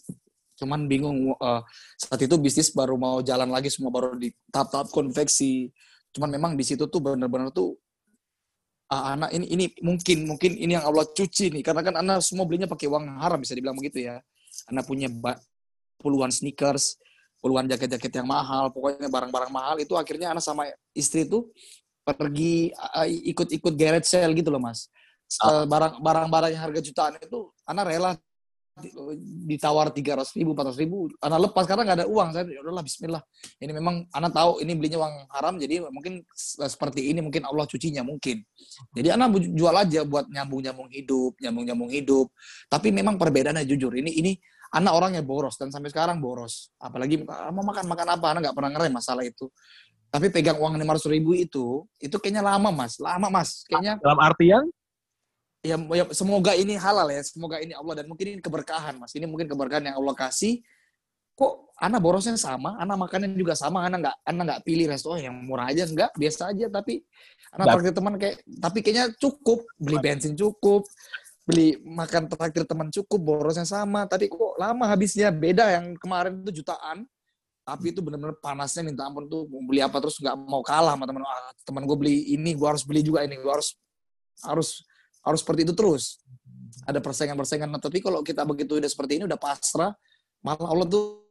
Cuman bingung eh, saat itu bisnis baru mau jalan lagi semua baru di tahap-tahap konveksi. Cuman memang di situ tuh benar-benar tuh ah, anak ini ini mungkin mungkin ini yang Allah cuci nih karena kan anak semua belinya pakai uang haram bisa dibilang begitu ya. Anak punya puluhan sneakers, puluhan jaket-jaket yang mahal, pokoknya barang-barang mahal itu akhirnya anak sama istri tuh pergi uh, ikut-ikut garage sale gitu loh mas. eh, barang barang-barang yang harga jutaan itu anak rela ditawar tiga ratus ribu, empat ratus ribu, anak lepas karena nggak ada uang. Saya ya udahlah Bismillah. Ini memang anak tahu ini belinya uang haram, jadi mungkin seperti ini mungkin Allah cucinya mungkin. Jadi anak jual aja buat nyambung-nyambung hidup, nyambung-nyambung hidup. Tapi memang perbedaannya jujur. Ini ini anak orangnya boros dan sampai sekarang boros. Apalagi ah, mau makan makan apa, anak nggak pernah ngerem masalah itu. Tapi pegang uang lima ratus ribu itu, itu kayaknya lama mas, lama mas. Kayaknya dalam artian ya, ya semoga ini halal ya, semoga ini Allah dan mungkin ini keberkahan mas. Ini mungkin keberkahan yang Allah kasih. Kok anak borosnya sama, anak makannya juga sama, anak nggak anak nggak pilih restoran yang murah aja. Enggak, biasa aja tapi anak traktir teman kayak tapi kayaknya cukup. Beli bensin cukup beli makan traktir teman cukup borosnya sama. Tapi kok lama habisnya? Beda yang kemarin itu jutaan. Tapi itu benar-benar panasnya minta ampun tuh mau beli apa terus nggak mau kalah sama teman. Ah, teman gue beli ini gue harus beli juga ini gue harus harus harus seperti itu terus. Ada persaingan-persaingan. Nah, tapi kalau kita begitu udah seperti ini udah pasrah malah Allah tuh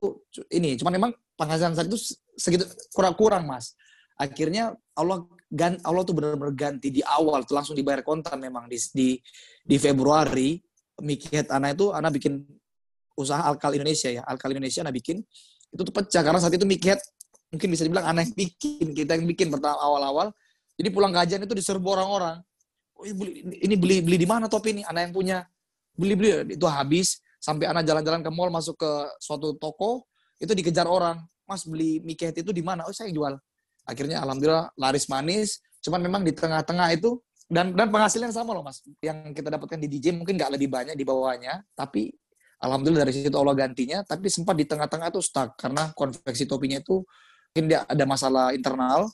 ini cuman memang penghasilan saat itu segitu kurang-kurang mas. Akhirnya Allah gan, Allah tuh benar-benar ganti di awal tuh langsung dibayar kontan memang di di, di Februari. Mikihet Ana itu Ana bikin usaha Alkal Indonesia ya Alkal Indonesia Ana bikin itu tuh pecah. Karena saat itu Mikihet mungkin bisa dibilang Ana yang bikin kita yang bikin pertama awal-awal. Jadi pulang kajian itu diserbu orang-orang ini beli ini beli beli di mana topi ini Ana yang punya. Beli beli. Itu habis. Sampai Ana jalan-jalan ke mall masuk ke suatu toko itu dikejar orang. Mas beli Mikihet itu di mana? Oh saya jual. Akhirnya alhamdulillah laris manis. Cuman memang di tengah-tengah itu dan dan penghasilan sama loh mas. Yang kita dapatkan di DJ mungkin nggak lebih banyak di bawahnya tapi alhamdulillah dari situ Allah gantinya. Tapi sempat di tengah-tengah itu stuck karena konveksi topinya itu mungkin dia ada masalah internal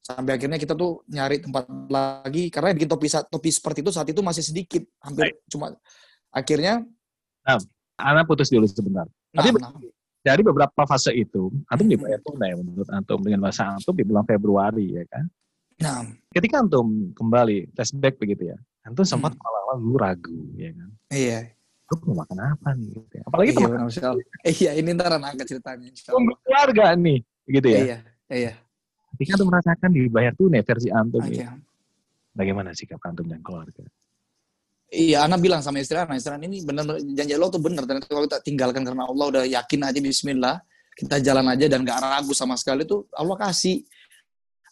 sampai akhirnya kita tuh nyari tempat lagi karena bikin topi topi seperti itu saat itu masih sedikit hampir Baik. cuma akhirnya nah, anak putus dulu sebentar nah, tapi nah dari beberapa fase itu, antum dibayar tunai menurut antum dengan bahasa antum di bulan Februari ya kan. Nah, ketika antum kembali flashback begitu ya, antum sempat hmm. malah lu ragu ya kan. Iya. Lu mau makan apa nih? Gitu ya. Apalagi iya, teman eh, Iya, ini ntar angkat ceritanya. Keluarga nih, gitu ya. Iya, iya. Ketika antum merasakan dibayar tunai versi antum, okay. ya, bagaimana sikap antum dan keluarga? Iya, anak bilang sama istri anak, istri ini benar janji Allah tuh benar. Dan kalau kita tinggalkan karena Allah udah yakin aja Bismillah, kita jalan aja dan gak ragu sama sekali tuh Allah kasih.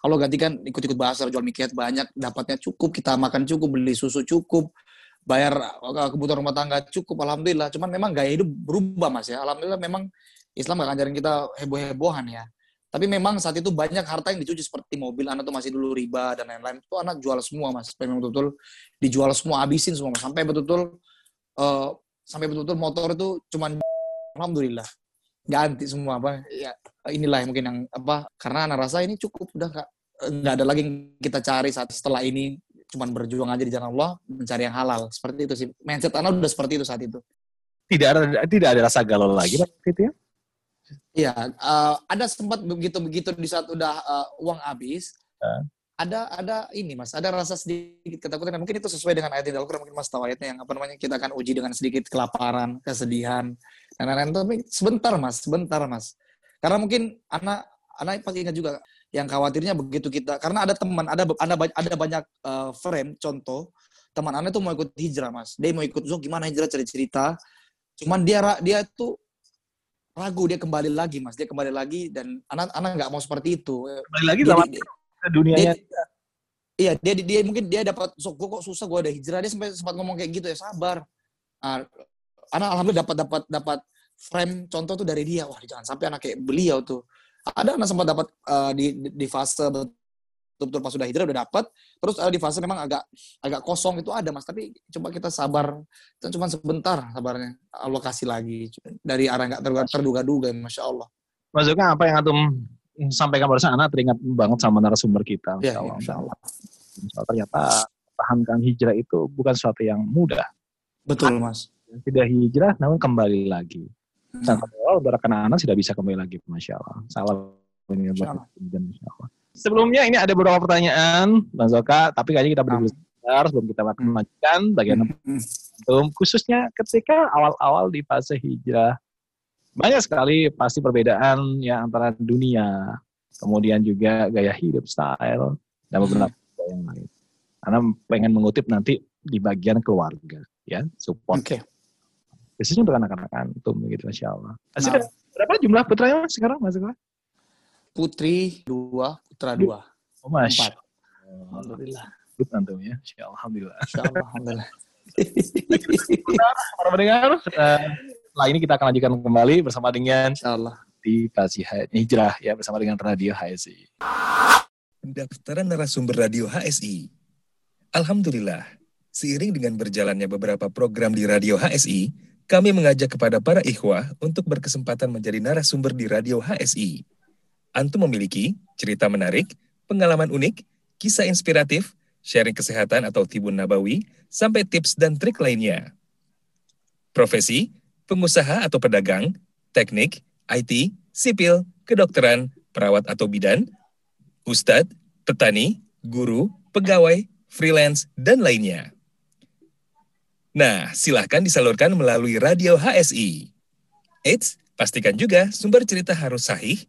Allah gantikan ikut-ikut bahasa jual mikiat banyak, dapatnya cukup, kita makan cukup, beli susu cukup, bayar eh, kebutuhan rumah tangga cukup, alhamdulillah. Cuman memang gaya hidup berubah mas ya. Alhamdulillah memang Islam gak ngajarin kita heboh-hebohan ya. Tapi memang saat itu banyak harta yang dicuci seperti mobil, anak tuh masih dulu riba dan lain-lain. Itu anak jual semua mas, memang betul-betul dijual semua, habisin semua mas. Sampai betul-betul uh, sampai betul-betul motor itu cuman alhamdulillah. Ganti semua apa ya inilah yang mungkin yang apa karena anak rasa ini cukup udah kak. Nggak ada lagi yang kita cari saat setelah ini. Cuman berjuang aja di jalan Allah mencari yang halal. Seperti itu sih. Mindset anak udah seperti itu saat itu. Tidak ada tidak ada rasa galau lagi gitu ya Iya, uh, ada sempat begitu-begitu di saat udah uh, uang habis, uh. ada ada ini mas, ada rasa sedikit ketakutan. Mungkin itu sesuai dengan ayat di Al-Quran, mungkin mas tahu ayatnya yang apa namanya kita akan uji dengan sedikit kelaparan, kesedihan, dan lain-lain. Tapi sebentar mas, sebentar mas. Karena mungkin anak anak pasti ingat juga yang khawatirnya begitu kita, karena ada teman, ada ada ada banyak uh, friend, contoh teman anak itu mau ikut hijrah mas, dia mau ikut zo gimana hijrah cerita cerita, cuman dia dia tuh ragu dia kembali lagi mas. Dia kembali lagi dan anak anak nggak mau seperti itu. Kembali lagi dunianya dia, iya dia, dia dia mungkin dia dapat sok gue kok susah gue ada hijrah. Dia sempat sempat ngomong kayak gitu ya sabar. Nah, anak alhamdulillah dapat dapat dapat frame contoh tuh dari dia. Wah jangan sampai anak kayak beliau tuh. Ada anak sempat dapat uh, di di fase betul-betul pas sudah hijrah udah dapat terus uh, di fase memang agak agak kosong itu ada mas. Tapi coba kita sabar. Itu cuma sebentar sabarnya Allah kasih lagi. Dari arah nggak terduga-duga masya Allah. Maksudnya apa yang antum sampaikan barusan? Anak teringat banget sama narasumber kita masya ya, Allah, masya Allah. Allah. ternyata pahamkan hijrah itu bukan sesuatu yang mudah. Betul mas. Tidak hijrah namun kembali lagi. Hmm. sampai awal anak-anak sudah bisa kembali lagi masya Allah. Salam ini Masya Allah sebelumnya ini ada beberapa pertanyaan, Bang Zoka, tapi kayaknya kita berdua sebentar sebelum kita akan melanjutkan bagian um, khususnya ketika awal-awal di fase hijrah. Banyak sekali pasti perbedaan ya antara dunia, kemudian juga gaya hidup, style, dan beberapa yang lain. Karena pengen mengutip nanti di bagian keluarga ya support. Oke. Biasanya untuk anak-anak antum gitu Masya Allah. Nah. ada berapa jumlah putranya sekarang Mas? Putri dua, putra dua. Oh, Masya Empat. Alhamdulillah. Allah. antum ya. Alhamdulillah. Alhamdulillah. Para pendengar, eh, setelah ini kita akan lanjutkan kembali bersama dengan Insya Allah. di Pasi Hijrah ya bersama dengan Radio HSI. Pendaftaran narasumber radio HSI. Alhamdulillah, seiring dengan berjalannya beberapa program di radio HSI, kami mengajak kepada para ikhwah untuk berkesempatan menjadi narasumber di radio HSI. Antum memiliki cerita menarik, pengalaman unik, kisah inspiratif, sharing kesehatan atau tibun nabawi, sampai tips dan trik lainnya. Profesi, pengusaha atau pedagang, teknik, IT, sipil, kedokteran, perawat atau bidan, ustadz, petani, guru, pegawai, freelance, dan lainnya. Nah, silahkan disalurkan melalui radio HSI. Eits, pastikan juga sumber cerita harus sahih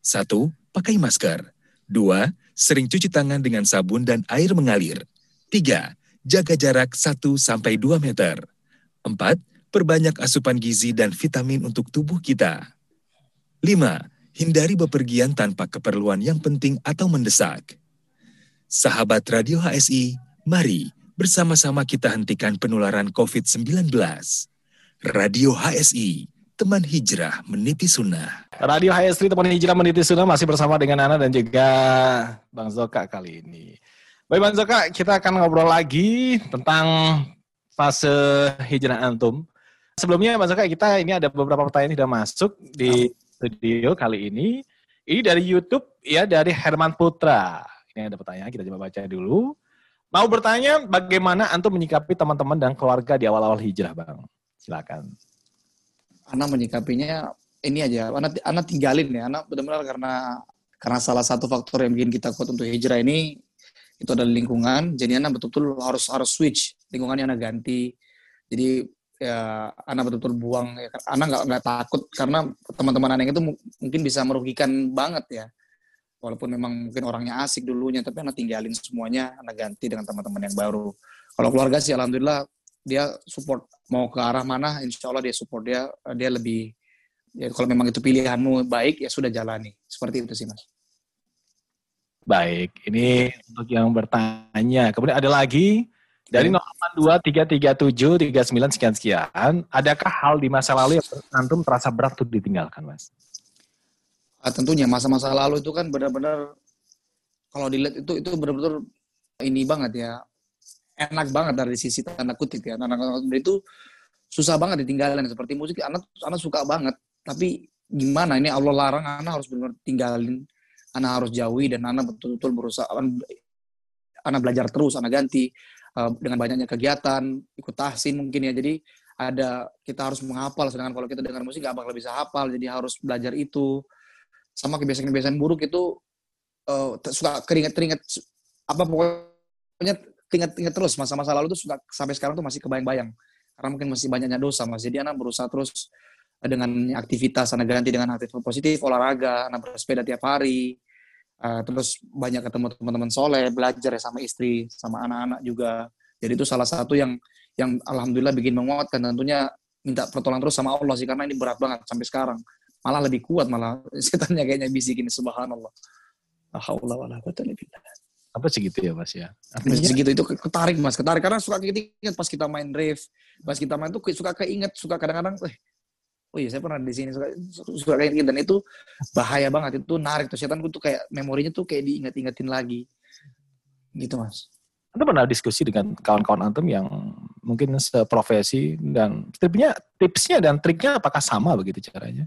Satu, pakai masker. Dua, sering cuci tangan dengan sabun dan air mengalir. Tiga, jaga jarak 1-2 meter. Empat, perbanyak asupan gizi dan vitamin untuk tubuh kita. Lima, hindari bepergian tanpa keperluan yang penting atau mendesak. Sahabat Radio HSI, mari bersama-sama kita hentikan penularan COVID-19. Radio HSI, teman hijrah meniti sunnah. Radio HSI teman hijrah meniti sunnah masih bersama dengan Ana dan juga Bang Zoka kali ini. Baik Bang Zoka, kita akan ngobrol lagi tentang fase hijrah antum. Sebelumnya Bang Zoka, kita ini ada beberapa pertanyaan yang sudah masuk di studio kali ini. Ini dari YouTube ya dari Herman Putra. Ini ada pertanyaan, kita coba baca dulu. Mau bertanya bagaimana antum menyikapi teman-teman dan keluarga di awal-awal hijrah, Bang? Silakan. Ana menyikapinya ini aja, Ana, Ana tinggalin ya, Ana benar-benar karena karena salah satu faktor yang bikin kita kuat untuk hijrah ini itu adalah lingkungan. Jadi Ana betul-betul harus harus switch lingkungannya Ana ganti. Jadi ya Ana betul-betul buang. Ya, Ana nggak nggak takut karena teman-teman Ana itu mu- mungkin bisa merugikan banget ya. Walaupun memang mungkin orangnya asik dulunya, tapi Ana tinggalin semuanya, Ana ganti dengan teman-teman yang baru. Kalau keluarga sih, alhamdulillah dia support mau ke arah mana, insya Allah dia support dia dia lebih ya kalau memang itu pilihanmu baik ya sudah jalani seperti itu sih mas. Baik, ini untuk yang bertanya. Kemudian ada lagi dari 082337 39 sekian sekian. Adakah hal di masa lalu yang antum terasa berat untuk ditinggalkan, Mas? Ah, tentunya masa-masa lalu itu kan benar-benar kalau dilihat itu itu benar-benar ini banget ya enak banget dari sisi tanda kutip ya. Anak-anak itu susah banget ditinggalin. Seperti musik anak anak suka banget. Tapi gimana? Ini Allah larang anak harus benar tinggalin. Anak harus jauhi dan anak betul-betul berusaha. Anak belajar terus anak ganti uh, dengan banyaknya kegiatan ikut tahsin mungkin ya. Jadi ada kita harus menghafal. Sedangkan kalau kita dengar musik nggak bakal bisa hafal. Jadi harus belajar itu. Sama kebiasaan-kebiasaan buruk itu uh, suka keringet-keringet apa pokoknya ingat-ingat terus masa-masa lalu tuh suka sampai sekarang tuh masih kebayang-bayang. Karena mungkin masih banyaknya dosa mas. Jadi anak berusaha terus dengan aktivitas anak ganti dengan aktivitas positif olahraga anak bersepeda tiap hari uh, terus banyak ketemu teman-teman soleh belajar ya sama istri sama anak-anak juga. Jadi itu salah satu yang yang alhamdulillah bikin menguatkan. Tentunya minta pertolongan terus sama Allah sih karena ini berat banget sampai sekarang. Malah lebih kuat malah. Setannya kayaknya bisikin subhanallah. La haula wala quwata illa billah Apa segitu ya mas ya? Artinya segitu? Itu ketarik mas, ketarik karena suka ingat pas kita main rave, pas kita main tuh suka keinget, suka kadang-kadang, eh, oh iya saya pernah di sini suka suka gitu dan itu bahaya banget itu narik tuh. Setan tuh kayak memorinya tuh kayak diinget-ingetin lagi. Gitu mas. Anda pernah diskusi dengan kawan-kawan antum yang mungkin seprofesi dan tipsnya tipsnya dan triknya apakah sama begitu caranya?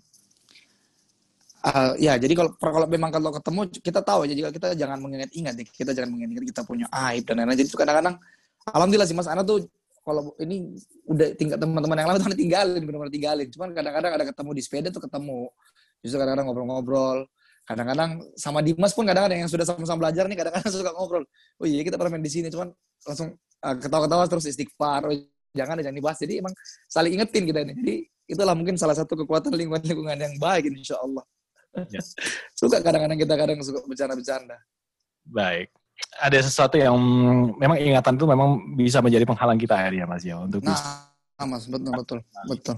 Uh, ya, jadi kalau kalau memang kalau ketemu kita tahu aja jika kita jangan mengingat-ingat, kita jangan mengingat kita punya aib dan lain-lain. Jadi kadang-kadang, alhamdulillah sih Mas Ana tuh kalau ini udah tinggal teman-teman yang lama tuh tinggalin, benar-benar tinggalin. Cuman kadang-kadang ada ketemu di sepeda tuh ketemu, justru kadang-kadang ngobrol-ngobrol. Kadang-kadang sama Dimas pun kadang-kadang yang sudah sama-sama belajar nih kadang-kadang suka ngobrol. Oh iya kita pernah main di sini, cuman langsung uh, ketawa-ketawa terus istighfar. Oh, jangan jangan dibahas. Jadi emang saling ingetin kita ini. Jadi itulah mungkin salah satu kekuatan lingkungan-lingkungan yang baik insya Allah. Ya. suka kadang-kadang kita kadang suka bercanda-bercanda. Baik. Ada sesuatu yang memang ingatan itu memang bisa menjadi penghalang kita ya Mas ya untuk nah, bisa. Mas betul betul betul.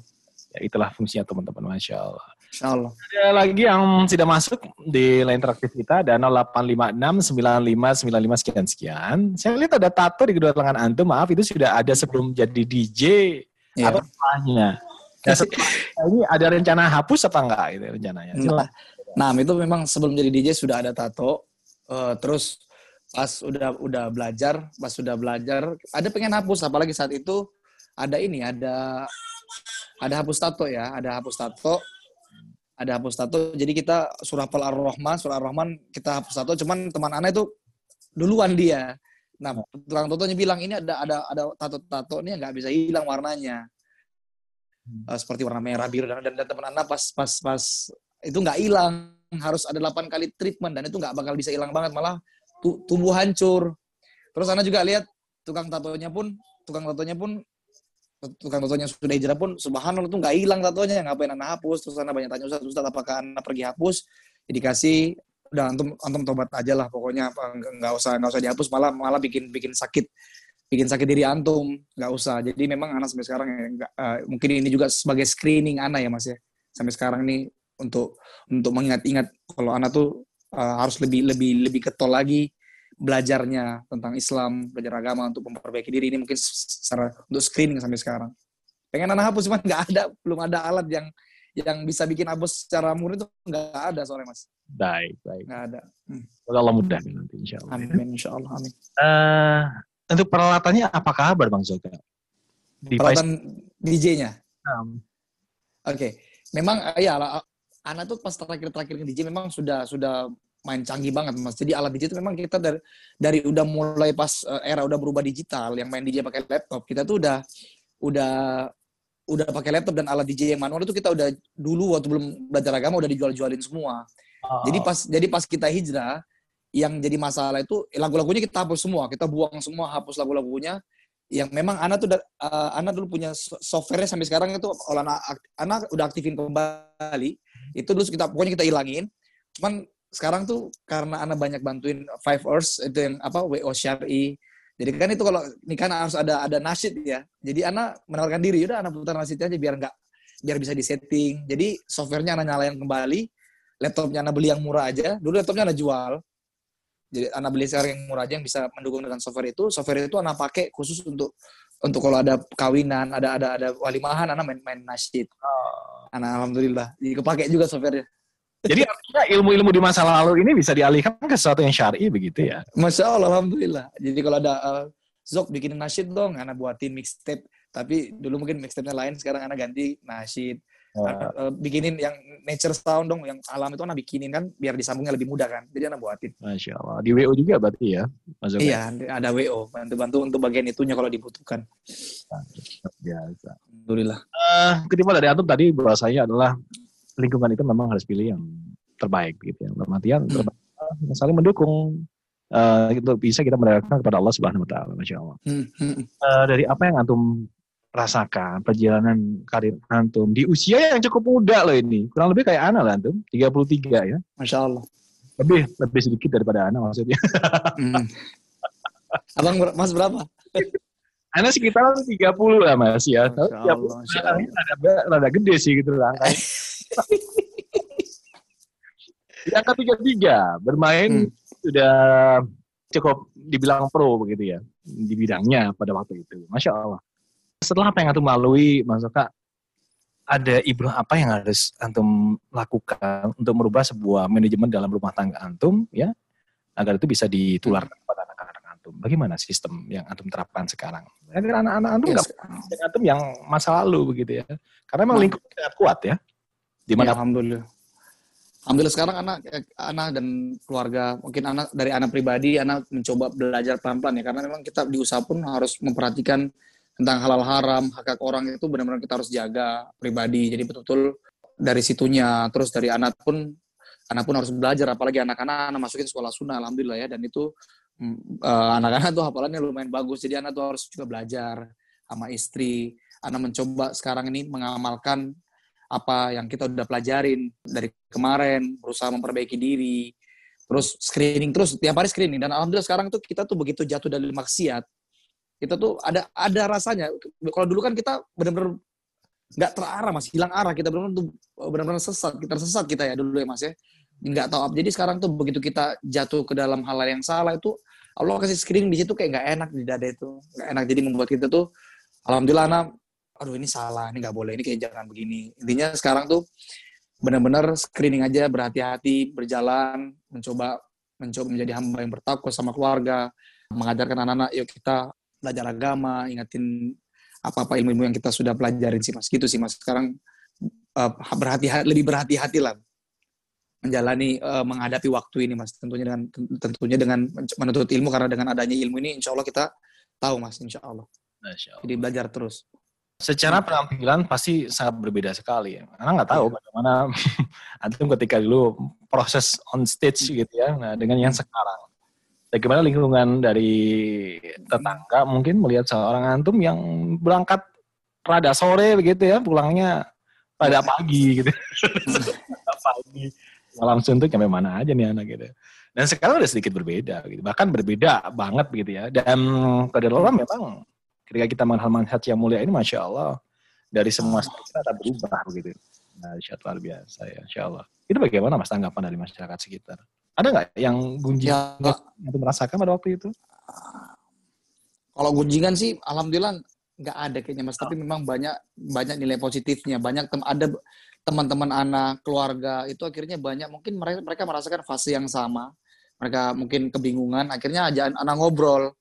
Ya, itulah fungsinya teman-teman, masya Allah. Insya Allah. Ada lagi yang tidak masuk di line interaktif kita ada 0856 95 sekian sekian. Saya lihat ada tato di kedua lengan antum. Maaf itu sudah ada sebelum jadi DJ ya. atau setelahnya. Nah, setelah ini ada rencana hapus apa enggak itu rencananya? Nah, nah, itu memang sebelum jadi DJ sudah ada tato. Uh, terus pas udah udah belajar, pas sudah belajar, ada pengen hapus apalagi saat itu ada ini, ada ada hapus tato ya, ada hapus tato. Ada hapus tato. Jadi kita surah Al Ar-Rahman, surah Ar-Rahman kita hapus tato, cuman teman anak itu duluan dia. Nah, tukang totonya bilang ini ada ada ada tato-tato ini nggak bisa hilang warnanya uh, seperti warna merah biru dan dan, dan teman Ana pas pas pas itu nggak hilang. Harus ada 8 kali treatment dan itu nggak bakal bisa hilang banget malah tu, tubuh hancur. Terus Ana juga lihat tukang tatonya pun tukang tatonya pun tukang tatonya sudah hijrah pun subhanallah itu nggak hilang tatonya. Ngapain Ana hapus? Terus Ana banyak tanya Ustaz Ustaz apakah Ana pergi hapus? Ya dikasih udah antum antum tobat aja lah pokoknya nggak usah nggak usah dihapus malah malah bikin bikin sakit bikin sakit diri antum nggak usah. Jadi memang anak sampai sekarang ya gak, uh, eh, mungkin ini juga sebagai screening anak ya mas ya. Sampai sekarang ini untuk untuk mengingat-ingat kalau anak tuh uh, harus lebih lebih lebih ketol lagi belajarnya tentang Islam belajar agama untuk memperbaiki diri ini mungkin secara untuk screening sampai sekarang. Pengen anak hapus cuman nggak ada belum ada alat yang yang bisa bikin hapus secara murni itu nggak ada soalnya mas. Baik baik. Nggak ada. Hmm. Allah mudah nanti insya Allah amin insya Allah amin. Uh, untuk peralatannya apa kabar Bang Zoga? Peralatan DJ-nya? Um. Oke, okay. memang ya anak tuh pas terakhir-terakhir ke DJ memang sudah sudah main canggih banget mas. Jadi alat DJ itu memang kita dari dari udah mulai pas eh, era udah berubah digital, yang main DJ pakai laptop, kita tuh udah udah udah pakai laptop dan alat DJ yang manual itu kita udah dulu waktu belum belajar agama udah dijual-jualin semua. Oh. Jadi pas jadi pas kita hijrah, yang jadi masalah itu lagu-lagunya kita hapus semua, kita buang semua, hapus lagu-lagunya. Yang memang Ana tuh uh, Ana dulu punya softwarenya sampai sekarang itu kalau Ana, Ana udah aktifin kembali, itu dulu kita pokoknya kita hilangin. Cuman sekarang tuh karena Ana banyak bantuin Five Hours itu yang apa WO Syari. Jadi kan itu kalau ini kan harus ada ada nasyid ya. Jadi Ana menawarkan diri, udah Ana putar nasyidnya aja biar nggak biar bisa disetting. Jadi softwarenya Ana nyalain kembali, laptopnya Ana beli yang murah aja. Dulu laptopnya Ana jual, jadi anak beli sekarang yang murah aja yang bisa mendukung dengan software itu software itu anak pakai khusus untuk untuk kalau ada kawinan ada ada ada walimahan anak main main nasyid oh. anak alhamdulillah jadi kepake juga softwarenya jadi artinya ilmu-ilmu di masa lalu ini bisa dialihkan ke sesuatu yang syar'i begitu ya masya allah alhamdulillah jadi kalau ada uh, Zok bikin nasyid dong, anak buatin mixtape. Tapi dulu mungkin mixtape-nya lain, sekarang anak ganti nasyid. Uh, bikinin yang nature sound dong, yang alam itu anak bikinin kan, biar disambungnya lebih mudah kan. Jadi anak buatin. Masya Allah. Di WO juga berarti ya? Mas iya, ada WO. Bantu-bantu untuk bagian itunya kalau dibutuhkan. Biasa. Alhamdulillah. Uh, ketimbang dari Atom tadi bahasanya adalah lingkungan itu memang harus pilih yang terbaik gitu ya. Dalam hmm. terbaik, saling mendukung uh, itu bisa kita mendapatkan kepada Allah Subhanahu Wa Taala, masya Allah. Hmm. Uh, dari apa yang antum rasakan perjalanan karir antum di usia yang cukup muda loh ini. Kurang lebih kayak Ana lah antum, 33 ya. Masya Allah. Lebih lebih sedikit daripada Ana maksudnya. Hmm. Abang Mas berapa? Ana sekitar 30 lah Mas ya. Masya Allah, Masya Allah. Rada, rada gede sih gitu lah. Yang ketiga tiga bermain hmm. sudah cukup dibilang pro begitu ya di bidangnya pada waktu itu. Masya Allah. Setelah apa yang antum lalui, Mas Oka, ada ibrah apa yang harus antum lakukan untuk merubah sebuah manajemen dalam rumah tangga antum ya agar itu bisa ditularkan kepada anak-anak antum. Bagaimana sistem yang antum terapkan sekarang? Agar anak-anak antum Yes. nggak antum yang masa lalu begitu ya. Karena memang Nah. lingkup sangat kuat ya. Di Ya, mana alhamdulillah. Alhamdulillah sekarang anak eh, anak dan keluarga mungkin anak dari anak pribadi anak mencoba belajar pelan-pelan ya karena memang kita di usaha pun harus memperhatikan tentang halal haram hak hak orang itu benar-benar kita harus jaga pribadi. Jadi betul-betul dari situnya terus dari anak pun anak pun harus belajar apalagi anak-anak anak masukin sekolah sunnah alhamdulillah ya. Dan itu mm, eh, anak-anak tuh hafalannya lumayan bagus. Jadi anak tuh harus juga belajar sama istri. Anak mencoba sekarang ini mengamalkan apa yang kita udah pelajarin dari kemarin, berusaha memperbaiki diri, terus screening terus tiap hari screening. Dan alhamdulillah sekarang tuh kita tuh begitu jatuh dari maksiat, kita tuh ada ada rasanya. Kalau dulu kan kita benar-benar nggak terarah mas, hilang arah. Kita benar-benar tuh benar-benar sesat, kita tersesat kita ya dulu ya mas ya, nggak tahu apa. Jadi sekarang tuh begitu kita jatuh ke dalam hal yang salah itu Allah kasih screening di situ kayak nggak enak di dada itu, nggak enak. Jadi membuat kita tuh alhamdulillah anak aduh ini salah, ini nggak boleh, ini kayak jangan begini. Intinya sekarang tuh benar-benar screening aja, berhati-hati, berjalan, mencoba mencoba menjadi hamba yang bertakwa sama keluarga, mengajarkan anak-anak, yuk kita belajar agama, ingatin apa-apa ilmu-ilmu yang kita sudah pelajarin sih mas. Gitu sih mas. Sekarang uh, berhati-hati, lebih berhati-hati lah menjalani uh, menghadapi waktu ini mas. Tentunya dengan tentunya dengan menuntut ilmu karena dengan adanya ilmu ini, insya Allah kita tahu mas, insya Allah. Masya Allah. Jadi belajar terus. Secara penampilan pasti sangat berbeda sekali ya. Karena nggak tahu bagaimana antum ketika dulu proses on stage gitu ya. Nah, dengan yang sekarang. Bagaimana lingkungan dari tetangga mungkin melihat seorang antum yang berangkat rada sore begitu ya, pulangnya rada pagi gitu. Rada pagi. Malam suntuk sampai mana aja nih anak gitu. Dan sekarang udah sedikit berbeda gitu. Bahkan berbeda banget gitu ya. Dan pada Allah memang ketika kita mengenal manhaj yang mulia ini Masya Allah dari semua kita berubah begitu. Nah, luar biasa ya, Insya Allah. Itu bagaimana mas tanggapan dari masyarakat sekitar? Ada nggak yang gunjing Ya, itu merasakan pada waktu itu? Kalau gunjingan sih, alhamdulillah nggak ada kayaknya mas. Tapi memang banyak banyak nilai positifnya. Banyak tem ada teman-teman anak, keluarga itu akhirnya banyak. Mungkin mereka mereka merasakan fase yang sama. Mereka mungkin kebingungan. Akhirnya aja anak ngobrol.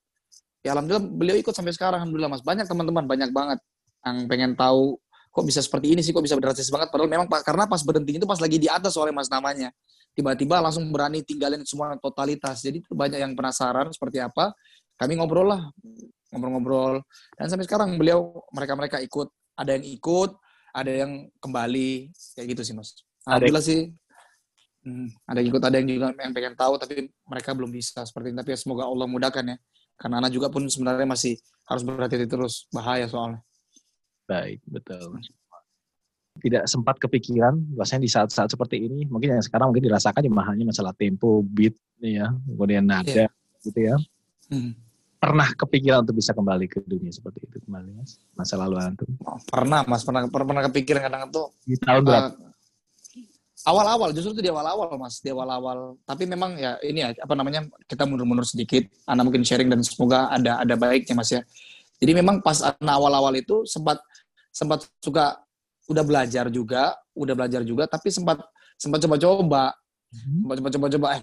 Ya alhamdulillah beliau ikut sampai sekarang. Alhamdulillah mas. Banyak teman-teman, banyak banget yang pengen tahu kok bisa seperti ini sih, kok bisa drastis banget. Padahal memang karena pas berhenti itu pas lagi di atas soalnya mas namanya. Tiba-tiba langsung berani tinggalin semua totalitas. Jadi itu banyak yang penasaran seperti apa. Kami ngobrol lah, ngobrol-ngobrol. Dan sampai sekarang beliau mereka-mereka ikut. Ada yang ikut, ada yang kembali kayak gitu sih mas. Ada- Alhamdulillah sih. Hmm, ada yang ikut, ada yang juga yang pengen tahu tapi mereka belum bisa seperti ini. Tapi ya semoga Allah mudahkan ya. Karena anak juga pun sebenarnya masih harus berhati-hati terus. Bahaya soalnya. Baik, betul. Tidak sempat kepikiran, bahwasanya di saat-saat seperti ini, mungkin yang sekarang mungkin dirasakan cuma hanya masalah tempo, beat, ya, kemudian nada, gitu ya. Hmm. Pernah kepikiran untuk bisa kembali ke dunia seperti itu kembali, mas? Masa lalu antum? Pernah mas, pernah pernah, kepikiran kadang tuh Di tahun berapa? uh, awal-awal justru itu di awal-awal mas di awal-awal tapi memang ya ini ya apa namanya kita mundur-mundur sedikit anak mungkin sharing dan semoga ada ada baiknya mas ya jadi memang pas awal-awal itu sempat sempat suka udah belajar juga udah belajar juga tapi sempat sempat coba-coba. Mhm. coba coba coba eh.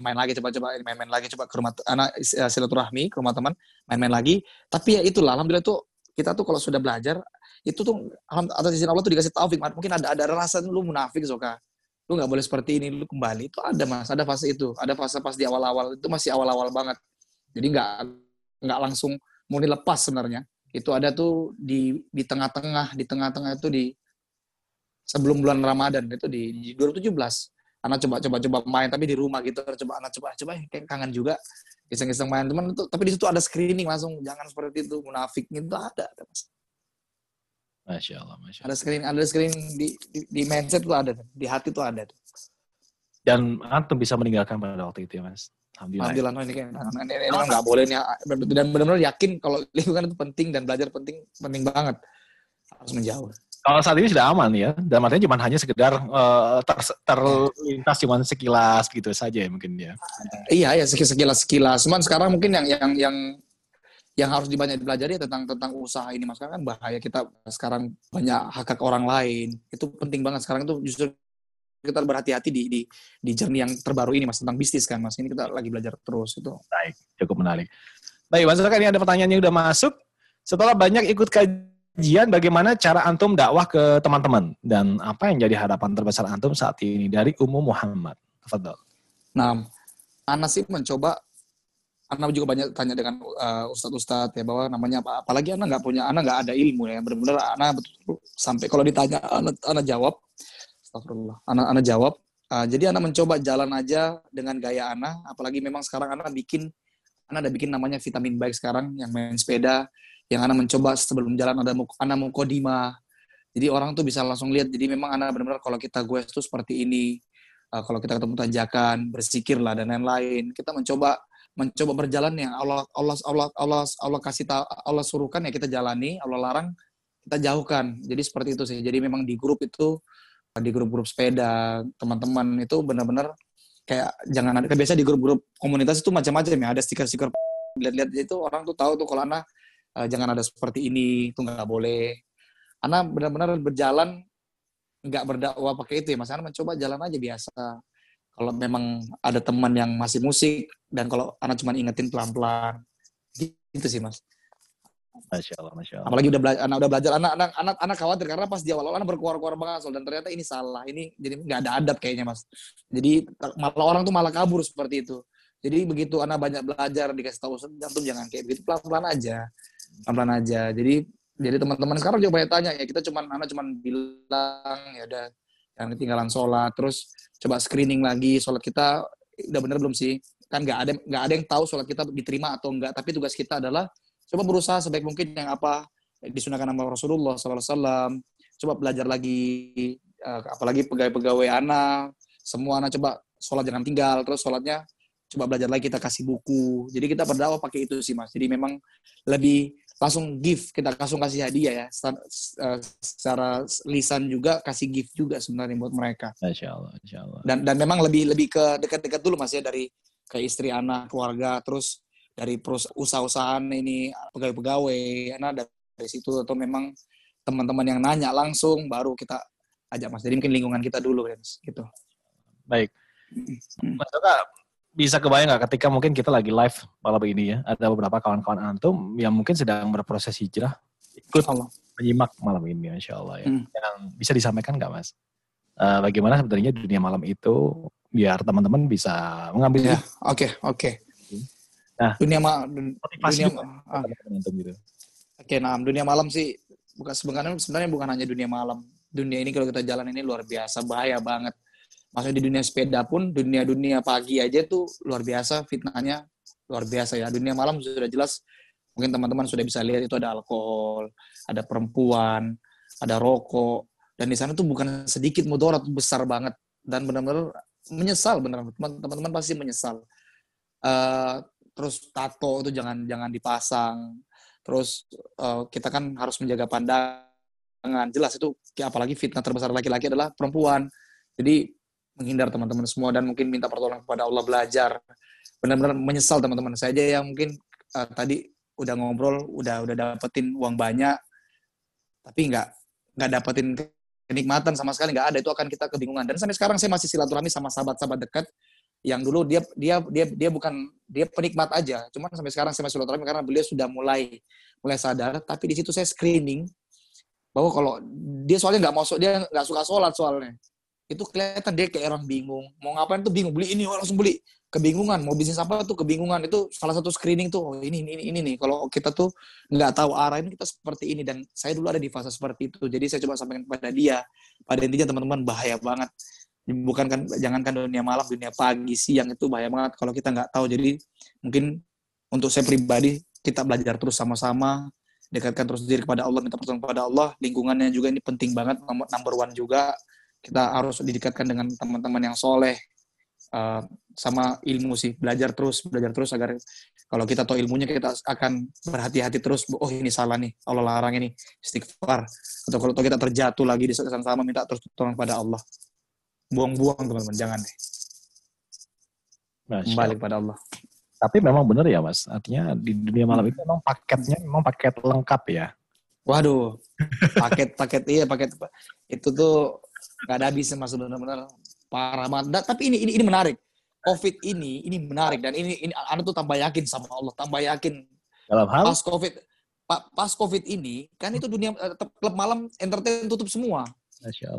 Main lagi coba-coba eh, main-main lagi coba ke rumah anak eh, silaturahmi ke rumah teman main-main lagi. Tapi ya itulah alhamdulillah tuh kita tuh kalau sudah belajar itu tuh atas izin Allah tuh dikasih taufik. Mungkin ada ada rasa lu munafik Zoka. Lu nggak boleh seperti ini lu kembali. Itu ada mas. Ada fase itu. Ada fase pas di awal-awal. Itu masih awal-awal banget. Jadi nggak nggak langsung murni lepas sebenarnya itu ada tuh di di tengah-tengah di tengah-tengah itu di sebelum bulan Ramadan itu di, di 2017 anak coba coba coba main tapi di rumah gitu coba anak coba coba kayak kangen juga iseng-iseng main teman itu tapi di situ ada screening langsung jangan seperti itu munafik itu ada, ada Mas. Masya Allah, Masya Allah. ada screening ada screening di, di di mindset tuh ada di hati tuh ada Dan antum bisa meninggalkan pada waktu itu ya, mas? Alhamdulillah. Alhamdulillah ini kan ini, ini nggak boleh nih dan benar-benar yakin kalau lingkungan itu penting dan belajar penting penting banget. Harus menjauh. Kalau saat ini sudah aman ya, dan artinya cuma hanya sekedar uh, ter, terlintas cuma sekilas gitu saja ya mungkin ya. Iya ya sekilas sekilas. Cuman sekarang mungkin yang yang yang yang harus dibanyak dipelajari tentang tentang usaha ini. Mas. Kan bahaya kita sekarang banyak hak hak orang lain. Itu penting banget. Sekarang itu justru kita berhati-hati di di di journey yang terbaru ini mas tentang bisnis kan mas ini kita lagi belajar terus itu baik cukup menarik baik mas ini ada pertanyaan yang udah masuk setelah banyak ikut kajian bagaimana cara antum dakwah ke teman-teman dan apa yang jadi harapan terbesar antum saat ini dari umum Muhammad Fadol. Nah, Anas sih mencoba Anak juga banyak tanya dengan uh, ustadz-ustadz ya bahwa namanya apa. Apalagi anak nggak punya, anak nggak ada ilmu ya. Benar-benar anak betul, sampai kalau ditanya anak, anak jawab, astagfirullah, anak anak jawab. Uh, jadi anak mencoba jalan aja dengan gaya anak. Apalagi memang sekarang anak bikin, anak ada bikin namanya vitamin baik sekarang yang main sepeda. Yang anak mencoba sebelum jalan ada anak mau kodima. Jadi orang tuh bisa langsung lihat. Jadi memang anak benar-benar kalau kita gue itu seperti ini. Uh, kalau kita ketemu tanjakan, bersikir lah dan lain-lain. Kita mencoba mencoba berjalan yang Allah Allah Allah Allah Allah kasih tahu Allah suruhkan ya kita jalani, Allah larang kita jauhkan. Jadi seperti itu sih. Jadi memang di grup itu di grup-grup sepeda teman-teman itu benar-benar kayak jangan ada biasa di grup-grup komunitas itu macam-macam ya ada stiker-stiker lihat-lihat itu orang tuh tahu tuh kalau anak uh, jangan ada seperti ini itu nggak boleh. Anak benar-benar berjalan nggak berdakwah pakai itu ya mas. Anak mencoba jalan aja biasa. Kalau memang ada teman yang masih musik dan kalau anak cuma ingetin pelan-pelan gitu sih mas Masya Allah, Masya Allah. Apalagi udah belajar, anak udah belajar, anak, anak, anak, anak khawatir karena pas di awal-awal anak berkuar-kuar banget soal dan ternyata ini salah, ini jadi nggak ada adab kayaknya mas. Jadi malah orang tuh malah kabur seperti itu. Jadi begitu anak banyak belajar dikasih tahu jantung jangan kayak begitu pelan-pelan aja, pelan-pelan aja. Jadi jadi teman-teman sekarang juga banyak tanya ya kita cuman anak cuman bilang ya udah yang ketinggalan sholat terus coba screening lagi sholat kita udah bener belum sih kan nggak ada nggak ada yang tahu sholat kita diterima atau enggak tapi tugas kita adalah coba berusaha sebaik mungkin yang apa disunahkan nama Rasulullah SAW coba belajar lagi eh, apalagi pegawai-pegawai anak semua anak coba sholat jangan tinggal terus sholatnya coba belajar lagi kita kasih buku jadi kita berdakwah pakai itu sih mas jadi memang lebih langsung gift kita langsung kasih hadiah ya eh, secara lisan juga kasih gift juga sebenarnya buat mereka. Insya Allah, Insya Allah. Dan dan memang lebih lebih ke dekat-dekat dulu mas ya dari ke istri anak keluarga terus dari usaha-usahaan ini pegawai-pegawai anak dari situ atau memang teman-teman yang nanya langsung baru kita ajak mas. Jadi mungkin lingkungan kita dulu mas gitu. Baik. Mas Doka, bisa kebayang nggak ketika mungkin kita lagi live malam ini ya, ada beberapa kawan-kawan antum yang mungkin sedang berproses hijrah ikut Allah. menyimak malam ini, insya Allah ya. Hmm. Yang bisa disampaikan nggak mas? Uh, bagaimana sebenarnya dunia malam itu biar teman-teman bisa mengambil ya, oke oke okay. Nah dunia ma dunia ah. gitu. oke okay, nah dunia malam sih bukan sebenarnya sebenarnya bukan hanya dunia malam dunia ini kalau kita jalan ini luar biasa bahaya banget Maksudnya di dunia sepeda pun, dunia-dunia pagi aja tuh luar biasa fitnahnya, luar biasa ya. Dunia malam sudah jelas, mungkin teman-teman sudah bisa lihat itu ada alkohol, ada perempuan, ada rokok, dan di sana tuh bukan sedikit mudarat besar banget dan benar-benar menyesal benar teman-teman pasti menyesal. Uh, terus tato itu jangan jangan dipasang. Terus uh, kita kan harus menjaga pandangan. Jelas itu apalagi fitnah terbesar laki-laki adalah perempuan. Jadi menghindar teman-teman semua dan mungkin minta pertolongan kepada Allah belajar benar-benar menyesal teman-teman saya aja yang mungkin uh, tadi udah ngobrol udah udah dapetin uang banyak tapi nggak nggak dapetin kenikmatan sama sekali nggak ada itu akan kita kebingungan dan sampai sekarang saya masih silaturahmi sama sahabat-sahabat dekat yang dulu dia dia dia dia bukan dia penikmat aja. Cuman sampai sekarang saya masih silaturahmi karena beliau sudah mulai mulai sadar. Tapi di situ saya screening bahwa kalau dia soalnya nggak masuk dia nggak suka sholat soalnya. Itu kelihatan dia kayak orang bingung. Mau ngapain tuh bingung? Beli ini oh, langsung beli. Kebingungan. Mau bisnis apa tuh kebingungan. Itu salah satu screening tuh. Oh, ini ini ini nih. Kalau kita tuh nggak tahu arah ini kita seperti ini. Dan saya dulu ada di fase seperti itu. Jadi saya coba sampaikan kepada dia. Pada intinya teman-teman bahaya banget bukan kan jangankan dunia malam dunia pagi siang itu bahaya banget kalau kita nggak tahu. Jadi mungkin untuk saya pribadi kita belajar terus sama-sama dekatkan terus diri kepada Allah minta pertolongan kepada Allah. Lingkungannya juga ini penting banget nomor number one juga. Kita harus didekatkan dengan teman-teman yang soleh. Uh, sama ilmu sih belajar terus belajar terus agar kalau kita tahu ilmunya kita akan berhati-hati terus. Oh ini salah nih Allah larang ini istighfar. Atau kalau kita terjatuh lagi di saat sama minta terus tolong pada Allah buang-buang teman-teman jangan. Deh kembali pada Allah. Tapi memang benar ya mas. Artinya di dunia malam itu memang paketnya memang paket lengkap ya. Waduh. Paket paket iya paket itu tuh nggak ada habisnya mas benar-benar. Parah banget. Tapi ini ini ini menarik. COVID ini ini menarik. Dan ini ini anda tuh tambah yakin sama Allah, tambah yakin. Dalam hal? Pas COVID pas COVID ini kan itu dunia eh, klub malam entertain tutup semua.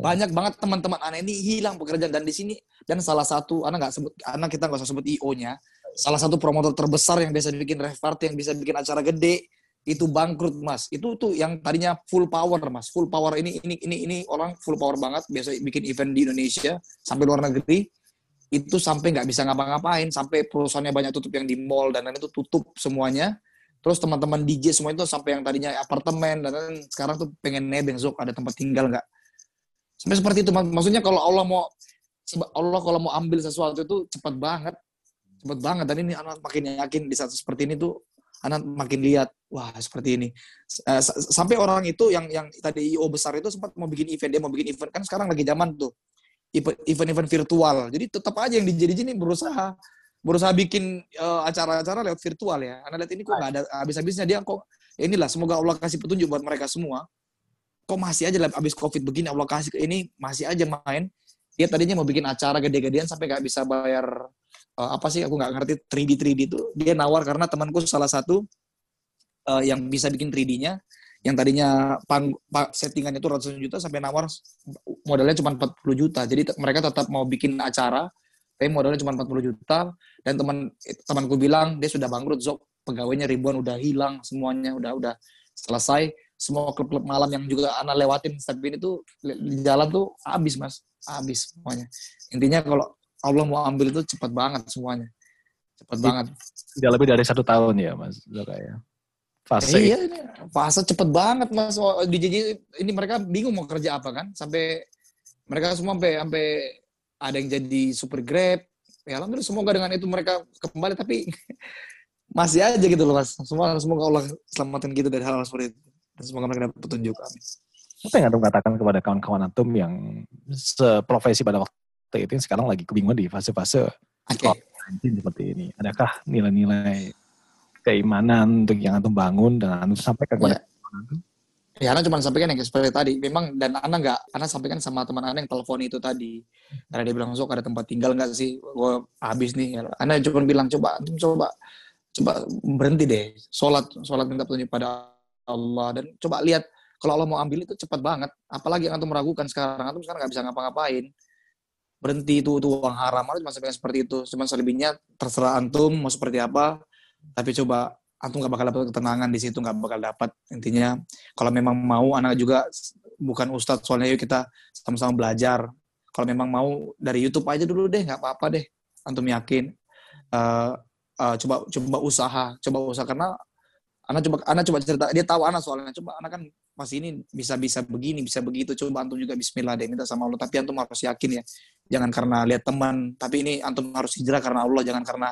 Banyak banget teman-teman anak ini hilang pekerjaan. Dan di sini dan salah satu anak nggak sebut anak kita nggak usah sebut IO-nya. Salah satu promotor terbesar yang biasa bikin party yang bisa bikin acara gede itu bangkrut mas. Itu tuh yang tadinya full power mas. Full power ini ini ini ini orang full power banget biasa bikin event di Indonesia sampai luar negeri. Itu sampai nggak bisa ngapa-ngapain sampai perusahaannya banyak tutup yang di mall dan lain itu tutup semuanya. Terus teman-teman DJ semua itu sampai yang tadinya apartemen dan lain sekarang tuh pengen nebeng ada tempat tinggal nggak sampai seperti itu maksudnya kalau Allah mau Allah kalau mau ambil sesuatu itu cepat banget cepat banget dan ini anak makin yakin di saat seperti ini tuh anak makin lihat wah seperti ini uh, sampai orang itu yang yang tadi IO besar itu sempat mau bikin event dia mau bikin event kan sekarang lagi zaman tuh event-event virtual. Jadi tetap aja yang di ini berusaha berusaha bikin uh, acara-acara lewat virtual ya. Anda lihat ini kok nggak ada habis-habisnya dia kok ya inilah semoga Allah kasih petunjuk buat mereka semua. Kok masih aja habis covid begini Allah kasih ini masih aja main. Dia tadinya mau bikin acara gede-gedean sampai nggak bisa bayar uh, apa sih aku nggak ngerti 3D 3D itu. Dia nawar karena temanku salah satu uh, yang bisa bikin 3D-nya yang tadinya pang, settingannya itu ratusan juta sampai nawar modalnya cuma 40 juta. Jadi mereka tetap mau bikin acara, tapi modalnya cuma 40 juta. Dan teman temanku bilang dia sudah bangkrut, Zok. Pegawainya ribuan udah hilang semuanya, udah udah selesai. Semua klub-klub malam yang juga anak lewatin tapi ini tuh di jalan tuh habis mas, habis semuanya. Intinya kalau Allah mau ambil itu cepat banget semuanya, cepat banget. Tidak lebih dari satu tahun ya mas, Zok ya fase. Eh, iya, fase cepet banget mas. Di JJ ini mereka bingung mau kerja apa kan? Sampai mereka semua sampai sampai ada yang jadi super grab. Ya alhamdulillah semoga dengan itu mereka kembali tapi masih aja gitu loh mas. Semua semoga Allah selamatkan kita dari hal-hal seperti itu. Semoga mereka dapat petunjuk kami. Apa yang Antum katakan kepada kawan-kawan Antum yang seprofesi pada waktu itu yang sekarang lagi kebingungan di fase-fase okay. seperti ini? Adakah nilai-nilai keimanan untuk yang antum bangun dan antum sampaikan kepada ya. Ya, Ana cuma sampaikan yang seperti tadi. Memang dan Ana nggak, Ana sampaikan sama teman Ana yang telepon itu tadi. Karena dia bilang, sok ada tempat tinggal nggak sih? Gue habis nih. Ana cuma bilang, coba, antum coba, coba berhenti deh. Sholat, sholat minta petunjuk pada Allah. Dan coba lihat kalau Allah mau ambil itu cepat banget. Apalagi yang antum meragukan sekarang, antum sekarang nggak bisa ngapa-ngapain. Berhenti itu, itu uang haram. Cuma sampaikan seperti itu. Cuma selebihnya terserah antum mau seperti apa. Tapi coba antum nggak bakal dapat ketenangan di situ nggak bakal dapat intinya kalau memang mau anak juga bukan ustadz. Soalnya yuk kita sama-sama belajar. Kalau memang mau dari YouTube aja dulu deh. Nggak apa-apa deh. Antum yakin. Uh, uh, coba coba usaha. Coba usaha. Karena anak coba anak coba cerita dia tahu anak soalnya coba anak kan masih ini bisa bisa begini bisa begitu coba antum juga Bismillah deh minta sama Allah tapi antum harus yakin ya jangan karena lihat teman tapi ini antum harus hijrah karena Allah jangan karena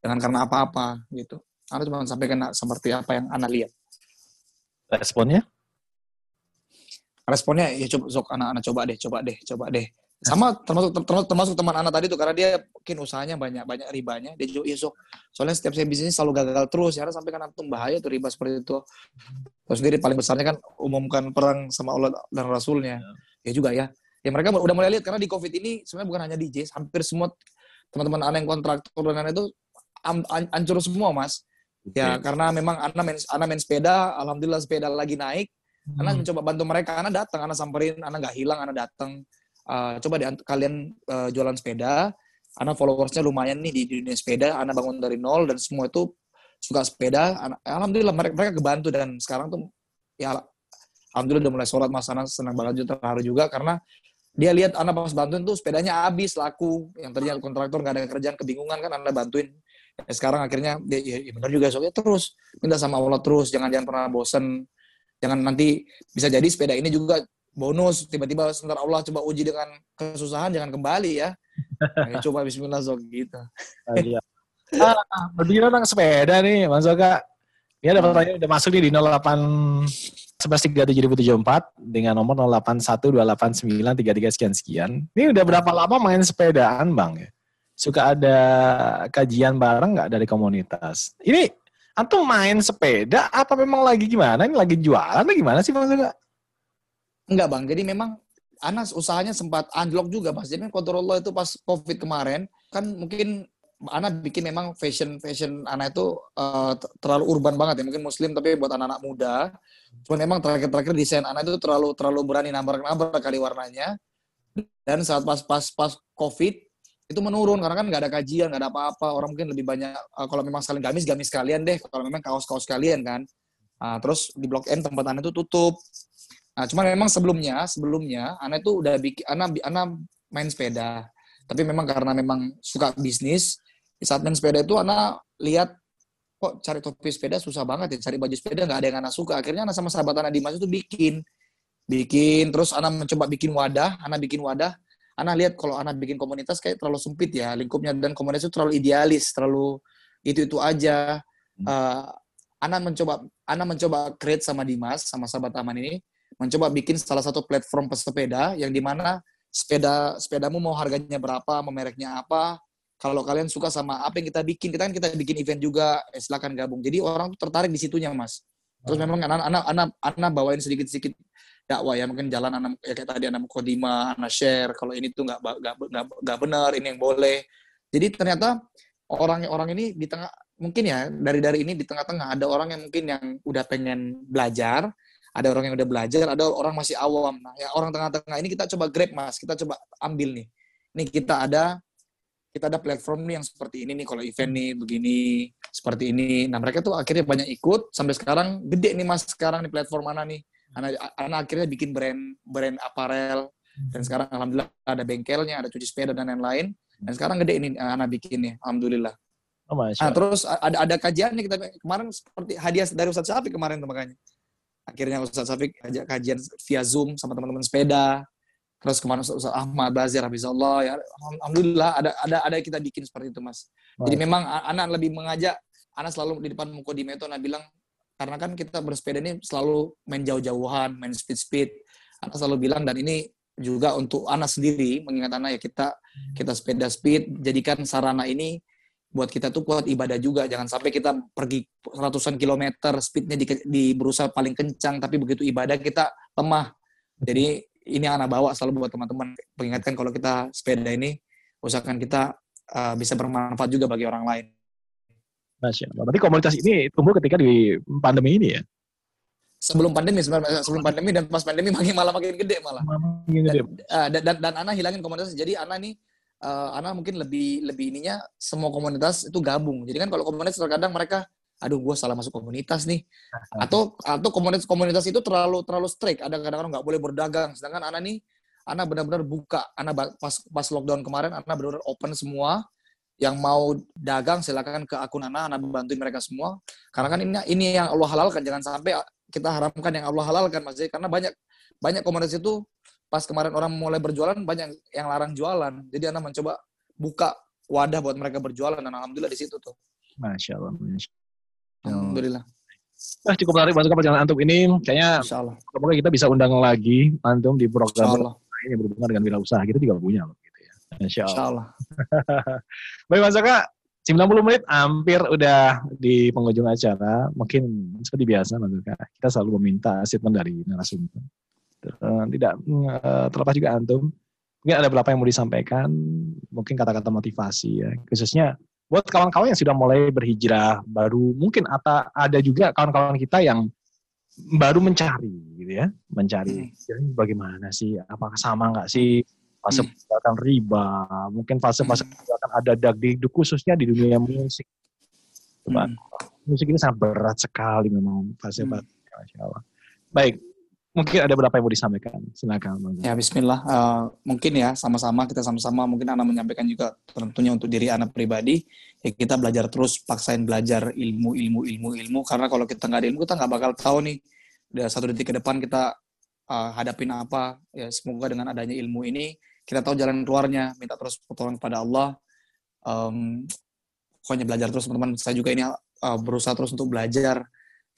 jangan karena apa-apa gitu. Anda cuma sampaikan seperti apa yang Anda lihat. Responnya? Responnya ya coba sok anak-anak coba deh, coba deh, coba deh. Sama termasuk termasuk, termasuk teman anak tadi tuh karena dia mungkin usahanya banyak banyak ribanya. Dia juga ya sok. Soalnya setiap saya bisnis selalu gagal terus. Ya sampai kan antum bahaya tuh riba seperti itu. Terus sendiri paling besarnya kan umumkan perang sama Allah dan Rasulnya. Ya, ya juga ya. Ya mereka udah mulai lihat karena di COVID ini sebenarnya bukan hanya DJ, hampir semua teman-teman anak yang kontraktor dan lain itu hancur semua mas okay. ya karena memang anak main anak main sepeda alhamdulillah sepeda lagi naik hmm. anak mencoba bantu mereka anak datang anak samperin anak nggak hilang anak datang uh, coba di, kalian uh, jualan sepeda. Anak followersnya lumayan nih di dunia sepeda. Anak bangun dari nol dan semua itu suka sepeda. Alhamdulillah mereka mereka kebantu dan sekarang tuh ya alhamdulillah udah mulai sholat mas anak senang banget juga terharu juga karena dia lihat anak pas bantuin tuh sepedanya habis laku. Yang ternyata kontraktor nggak ada kerjaan kebingungan kan anak bantuin. Ya sekarang akhirnya ya, ya, ya benar juga soalnya terus minta sama Allah terus jangan jangan pernah bosen. Jangan nanti bisa jadi sepeda ini juga bonus tiba-tiba sebentar Allah coba uji dengan kesusahan jangan kembali ya Nah, coba Bismillah Zok gitu. Ah, iya. Ah, sepeda nih, Mas Oka. Ini ada pertanyaan udah masuk nih di 08 113774 dengan nomor 08128933 sekian sekian. Ini udah berapa lama main sepedaan, Bang? ya? Suka ada kajian bareng nggak dari komunitas? Ini antum main sepeda apa memang lagi gimana? Ini lagi jualan atau gimana sih, Bang Suka? Enggak bang, jadi memang Anas usahanya sempat unlock juga mas. Jadi kontrol Allah itu pas COVID kemarin, kan mungkin Ana bikin memang fashion fashion Ana itu uh, terlalu urban banget ya. Mungkin Muslim tapi buat anak-anak muda. Cuman memang terakhir-terakhir desain Ana itu terlalu terlalu berani nambah-nambah kali warnanya. Dan saat pas pas pas COVID itu menurun. Karena kan nggak ada kajian nggak ada apa-apa. Orang mungkin lebih banyak uh, kalau memang sekalian gamis gamis kalian deh. Kalau memang kaos kaos kalian kan. Uh, terus di blok M tempat Ana itu tutup nah cuman memang sebelumnya sebelumnya Ana itu udah bikin Ana Ana main sepeda. Tapi memang karena memang suka bisnis di saat main sepeda itu anak lihat kok cari topi sepeda susah banget ya cari baju sepeda nggak ada yang anak suka. Akhirnya anak sama sahabat anak Dimas itu bikin. Bikin terus anak mencoba bikin wadah anak bikin wadah. Anak lihat kalau anak bikin komunitas kayak terlalu sempit ya lingkupnya dan komunitas itu terlalu idealis terlalu itu itu aja. Hmm. uh, anak mencoba anak mencoba create sama Dimas sama sahabat aman ini mencoba bikin salah satu platform pesepeda yang di mana sepeda sepedamu mau harganya berapa, mau mereknya apa, kalau kalian suka sama apa yang kita bikin, kita kan kita bikin event juga, eh, silakan gabung. Jadi orang tuh tertarik di situnya, Mas. Terus hmm. memang anak-anak anak anak bawain sedikit-sedikit dakwah ya, mungkin jalan anak ya kayak tadi anak kodima, anak share. Kalau ini tuh nggak nggak nggak benar, ini yang boleh. Jadi ternyata orang-orang ini di tengah mungkin ya dari dari ini di tengah-tengah ada orang yang mungkin yang udah pengen belajar, ada orang yang udah belajar, ada orang masih awam. Nah, ya orang tengah-tengah ini kita coba grab mas, kita coba ambil nih. Ini kita ada kita ada platform nih yang seperti ini nih. Kalau event nih begini seperti ini. Nah mereka tuh akhirnya banyak ikut. Sampai sekarang gede nih mas sekarang di platform mana nih? Anak, anak akhirnya bikin brand brand aparel. Dan sekarang alhamdulillah ada bengkelnya ada cuci sepeda dan lain-lain. Dan sekarang gede ini anak bikin nih alhamdulillah. Oh, nah, terus ada ada kajian nih kita kemarin seperti hadiah dari Ustadz Syafiq kemarin tuh makanya akhirnya Ustadz Syafiq ajak kajian via Zoom sama teman-teman sepeda terus ke mana Ustaz Ahmad Bazir Habizullah ya alhamdulillah ada ada ada kita bikin seperti itu Mas. Jadi memang anak lebih mengajak anak selalu di depan Mukodime itu anak bilang karena kan kita bersepeda ini selalu main jauh-jauhan, main speed-speed. Anak selalu bilang dan ini juga untuk anak sendiri mengingat anak ya kita kita sepeda speed jadikan sarana ini buat kita tuh buat ibadah juga jangan sampai kita pergi ratusan kilometer speednya di, di berusaha paling kencang tapi begitu ibadah kita lemah jadi ini anak bawa selalu buat teman-teman mengingatkan kalau kita sepeda ini usahakan kita uh, bisa bermanfaat juga bagi orang lain. Masya Allah. Berarti komunitas ini tumbuh ketika di pandemi ini ya? Sebelum pandemi sebenarnya sebelum pandemi dan pas pandemi makin malah makin gede malah. Makin gede. Dan, uh, dan, dan, dan Ana hilangin komunitas. Jadi Ana nih uh, Ana mungkin lebih lebih ininya semua komunitas itu gabung. Jadi kan kalau komunitas terkadang mereka aduh gue salah masuk komunitas nih. Atau atau komunitas komunitas itu terlalu terlalu strict. Ada kadang-kadang nggak boleh berdagang. Sedangkan anak nih anak benar-benar buka. Anak pas pas lockdown kemarin anak benar-benar open semua. Yang mau dagang silakan ke akun anak anak bantuin mereka semua. Karena kan ini ini yang Allah halalkan. Jangan sampai kita haramkan yang Allah halalkan mas karena banyak banyak komunitas itu pas kemarin orang mulai berjualan banyak yang larang jualan jadi anak mencoba buka wadah buat mereka berjualan dan alhamdulillah di situ tuh Masya Allah, Masya Alhamdulillah. Nah, cukup menarik masuk perjalanan antum ini. Kayaknya semoga kita bisa undang lagi antum di program ini berhubungan dengan wirausaha. Kita juga punya loh. Gitu ya. Insya Allah. Insya Allah. Baik Mas Aka, 90 menit hampir udah di penghujung acara. Mungkin seperti biasa Mas Aka, kita selalu meminta statement dari narasumber. Tidak eh, terlepas juga antum. Mungkin ada beberapa yang mau disampaikan, mungkin kata-kata motivasi ya. Khususnya buat kawan-kawan yang sudah mulai berhijrah baru mungkin atau ada juga kawan-kawan kita yang baru mencari gitu ya mencari hmm. bagaimana sih apakah sama nggak sih fase hmm. riba mungkin fase-fase hmm. ada daging khususnya di dunia musik Coba, hmm. musik ini sangat berat sekali memang fase-fase hmm. baik mungkin ada beberapa yang mau disampaikan. Silakan. Ya Bismillah. Uh, mungkin ya sama-sama kita sama-sama mungkin anak menyampaikan juga tentunya untuk diri anak pribadi ya kita belajar terus paksain belajar ilmu ilmu ilmu ilmu karena kalau kita nggak ada ilmu kita nggak bakal tahu nih udah satu detik ke depan kita uh, hadapin apa ya semoga dengan adanya ilmu ini kita tahu jalan keluarnya, minta terus pertolongan kepada Allah. Um, pokoknya belajar terus teman-teman. Saya juga ini uh, berusaha terus untuk belajar,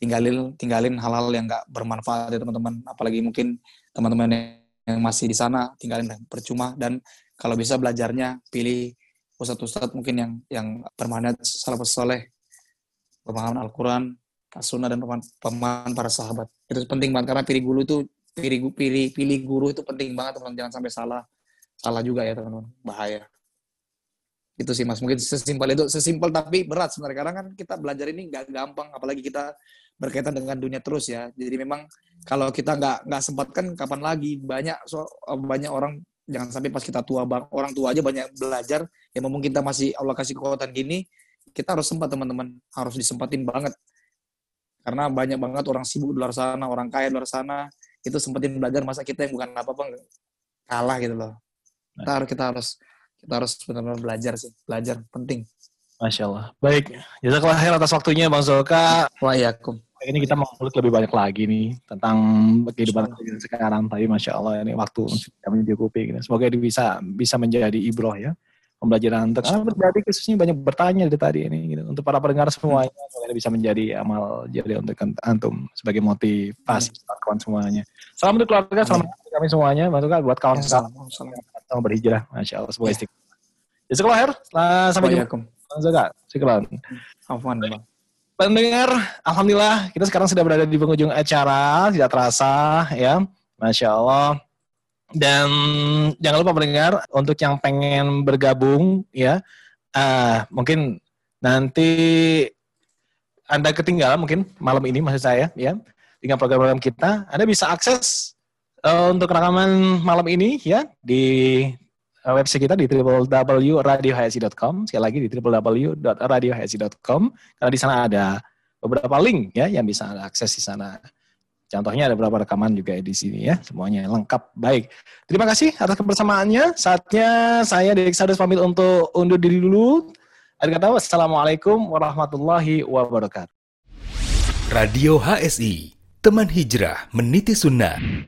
tinggalin tinggalin hal-hal yang nggak bermanfaat ya teman-teman. Apalagi mungkin teman-teman yang masih di sana tinggalin percuma. Dan kalau bisa belajarnya pilih ustadz-ustadz mungkin yang yang bermanfaat salafus soleh pemahaman Al-Quran, As-Sunnah dan pemahaman para sahabat. Itu penting banget karena pilih guru itu pilih pilih pilih guru itu penting banget teman-teman. Jangan sampai salah salah juga ya teman-teman. Bahaya. Itu sih mas. Mungkin sesimpel itu sesimpel tapi berat sebenarnya. Karena kan kita belajar ini nggak gampang apalagi kita berkaitan dengan dunia terus ya. Jadi memang kalau kita nggak nggak sempat kan kapan lagi? Banyak so, banyak orang jangan sampai pas kita tua bang orang tua aja banyak belajar ya mungkin kita masih Allah kasih kekuatan gini kita harus sempat teman-teman. Harus disempatin banget. Karena banyak banget orang sibuk di luar sana orang kaya di luar sana itu sempetin belajar masa kita yang bukan apa-apa kalah gitu loh. Kita harus kita harus kita harus benar-benar belajar sih. Belajar penting Masya Allah. Baik, jazakallah khair atas waktunya Bang Zoka. Waalaikumsalam. Ini kita mau lebih banyak lagi nih tentang kehidupan sekarang. Tapi Masya Allah ini waktu kami cukupi. Gitu. Semoga ini bisa bisa menjadi ibroh ya pembelajaran untuk karena berarti khususnya banyak bertanya dari tadi ini gitu. untuk para pendengar semuanya semoga bisa menjadi amal jadi untuk antum sebagai motivasi hmm. kawan semuanya salam untuk keluarga salam untuk kami semuanya bantu buat kawan ya, salam, salam. berhijrah masya Allah semoga ya. istiqomah Jazakallah khair. Sampai jumpa. Jaga. Sekian. Afwan, Bang. Pendengar, Alhamdulillah kita sekarang sudah berada di penghujung acara, tidak terasa ya. Masya Allah. Dan jangan lupa mendengar untuk yang pengen bergabung ya, uh, mungkin nanti anda ketinggalan mungkin malam ini maksud saya ya dengan program-program kita, Anda bisa akses uh, untuk rekaman malam ini ya di website kita di www.radiohsi.com sekali lagi di www.radiohsi.com karena di sana ada beberapa link ya yang bisa anda akses di sana. Contohnya ada beberapa rekaman juga di sini ya, semuanya lengkap. Baik, terima kasih atas kebersamaannya. Saatnya saya Dedek Sadus pamit untuk undur diri dulu. Ada kata wassalamualaikum warahmatullahi wabarakatuh. Radio HSI, teman hijrah meniti sunnah.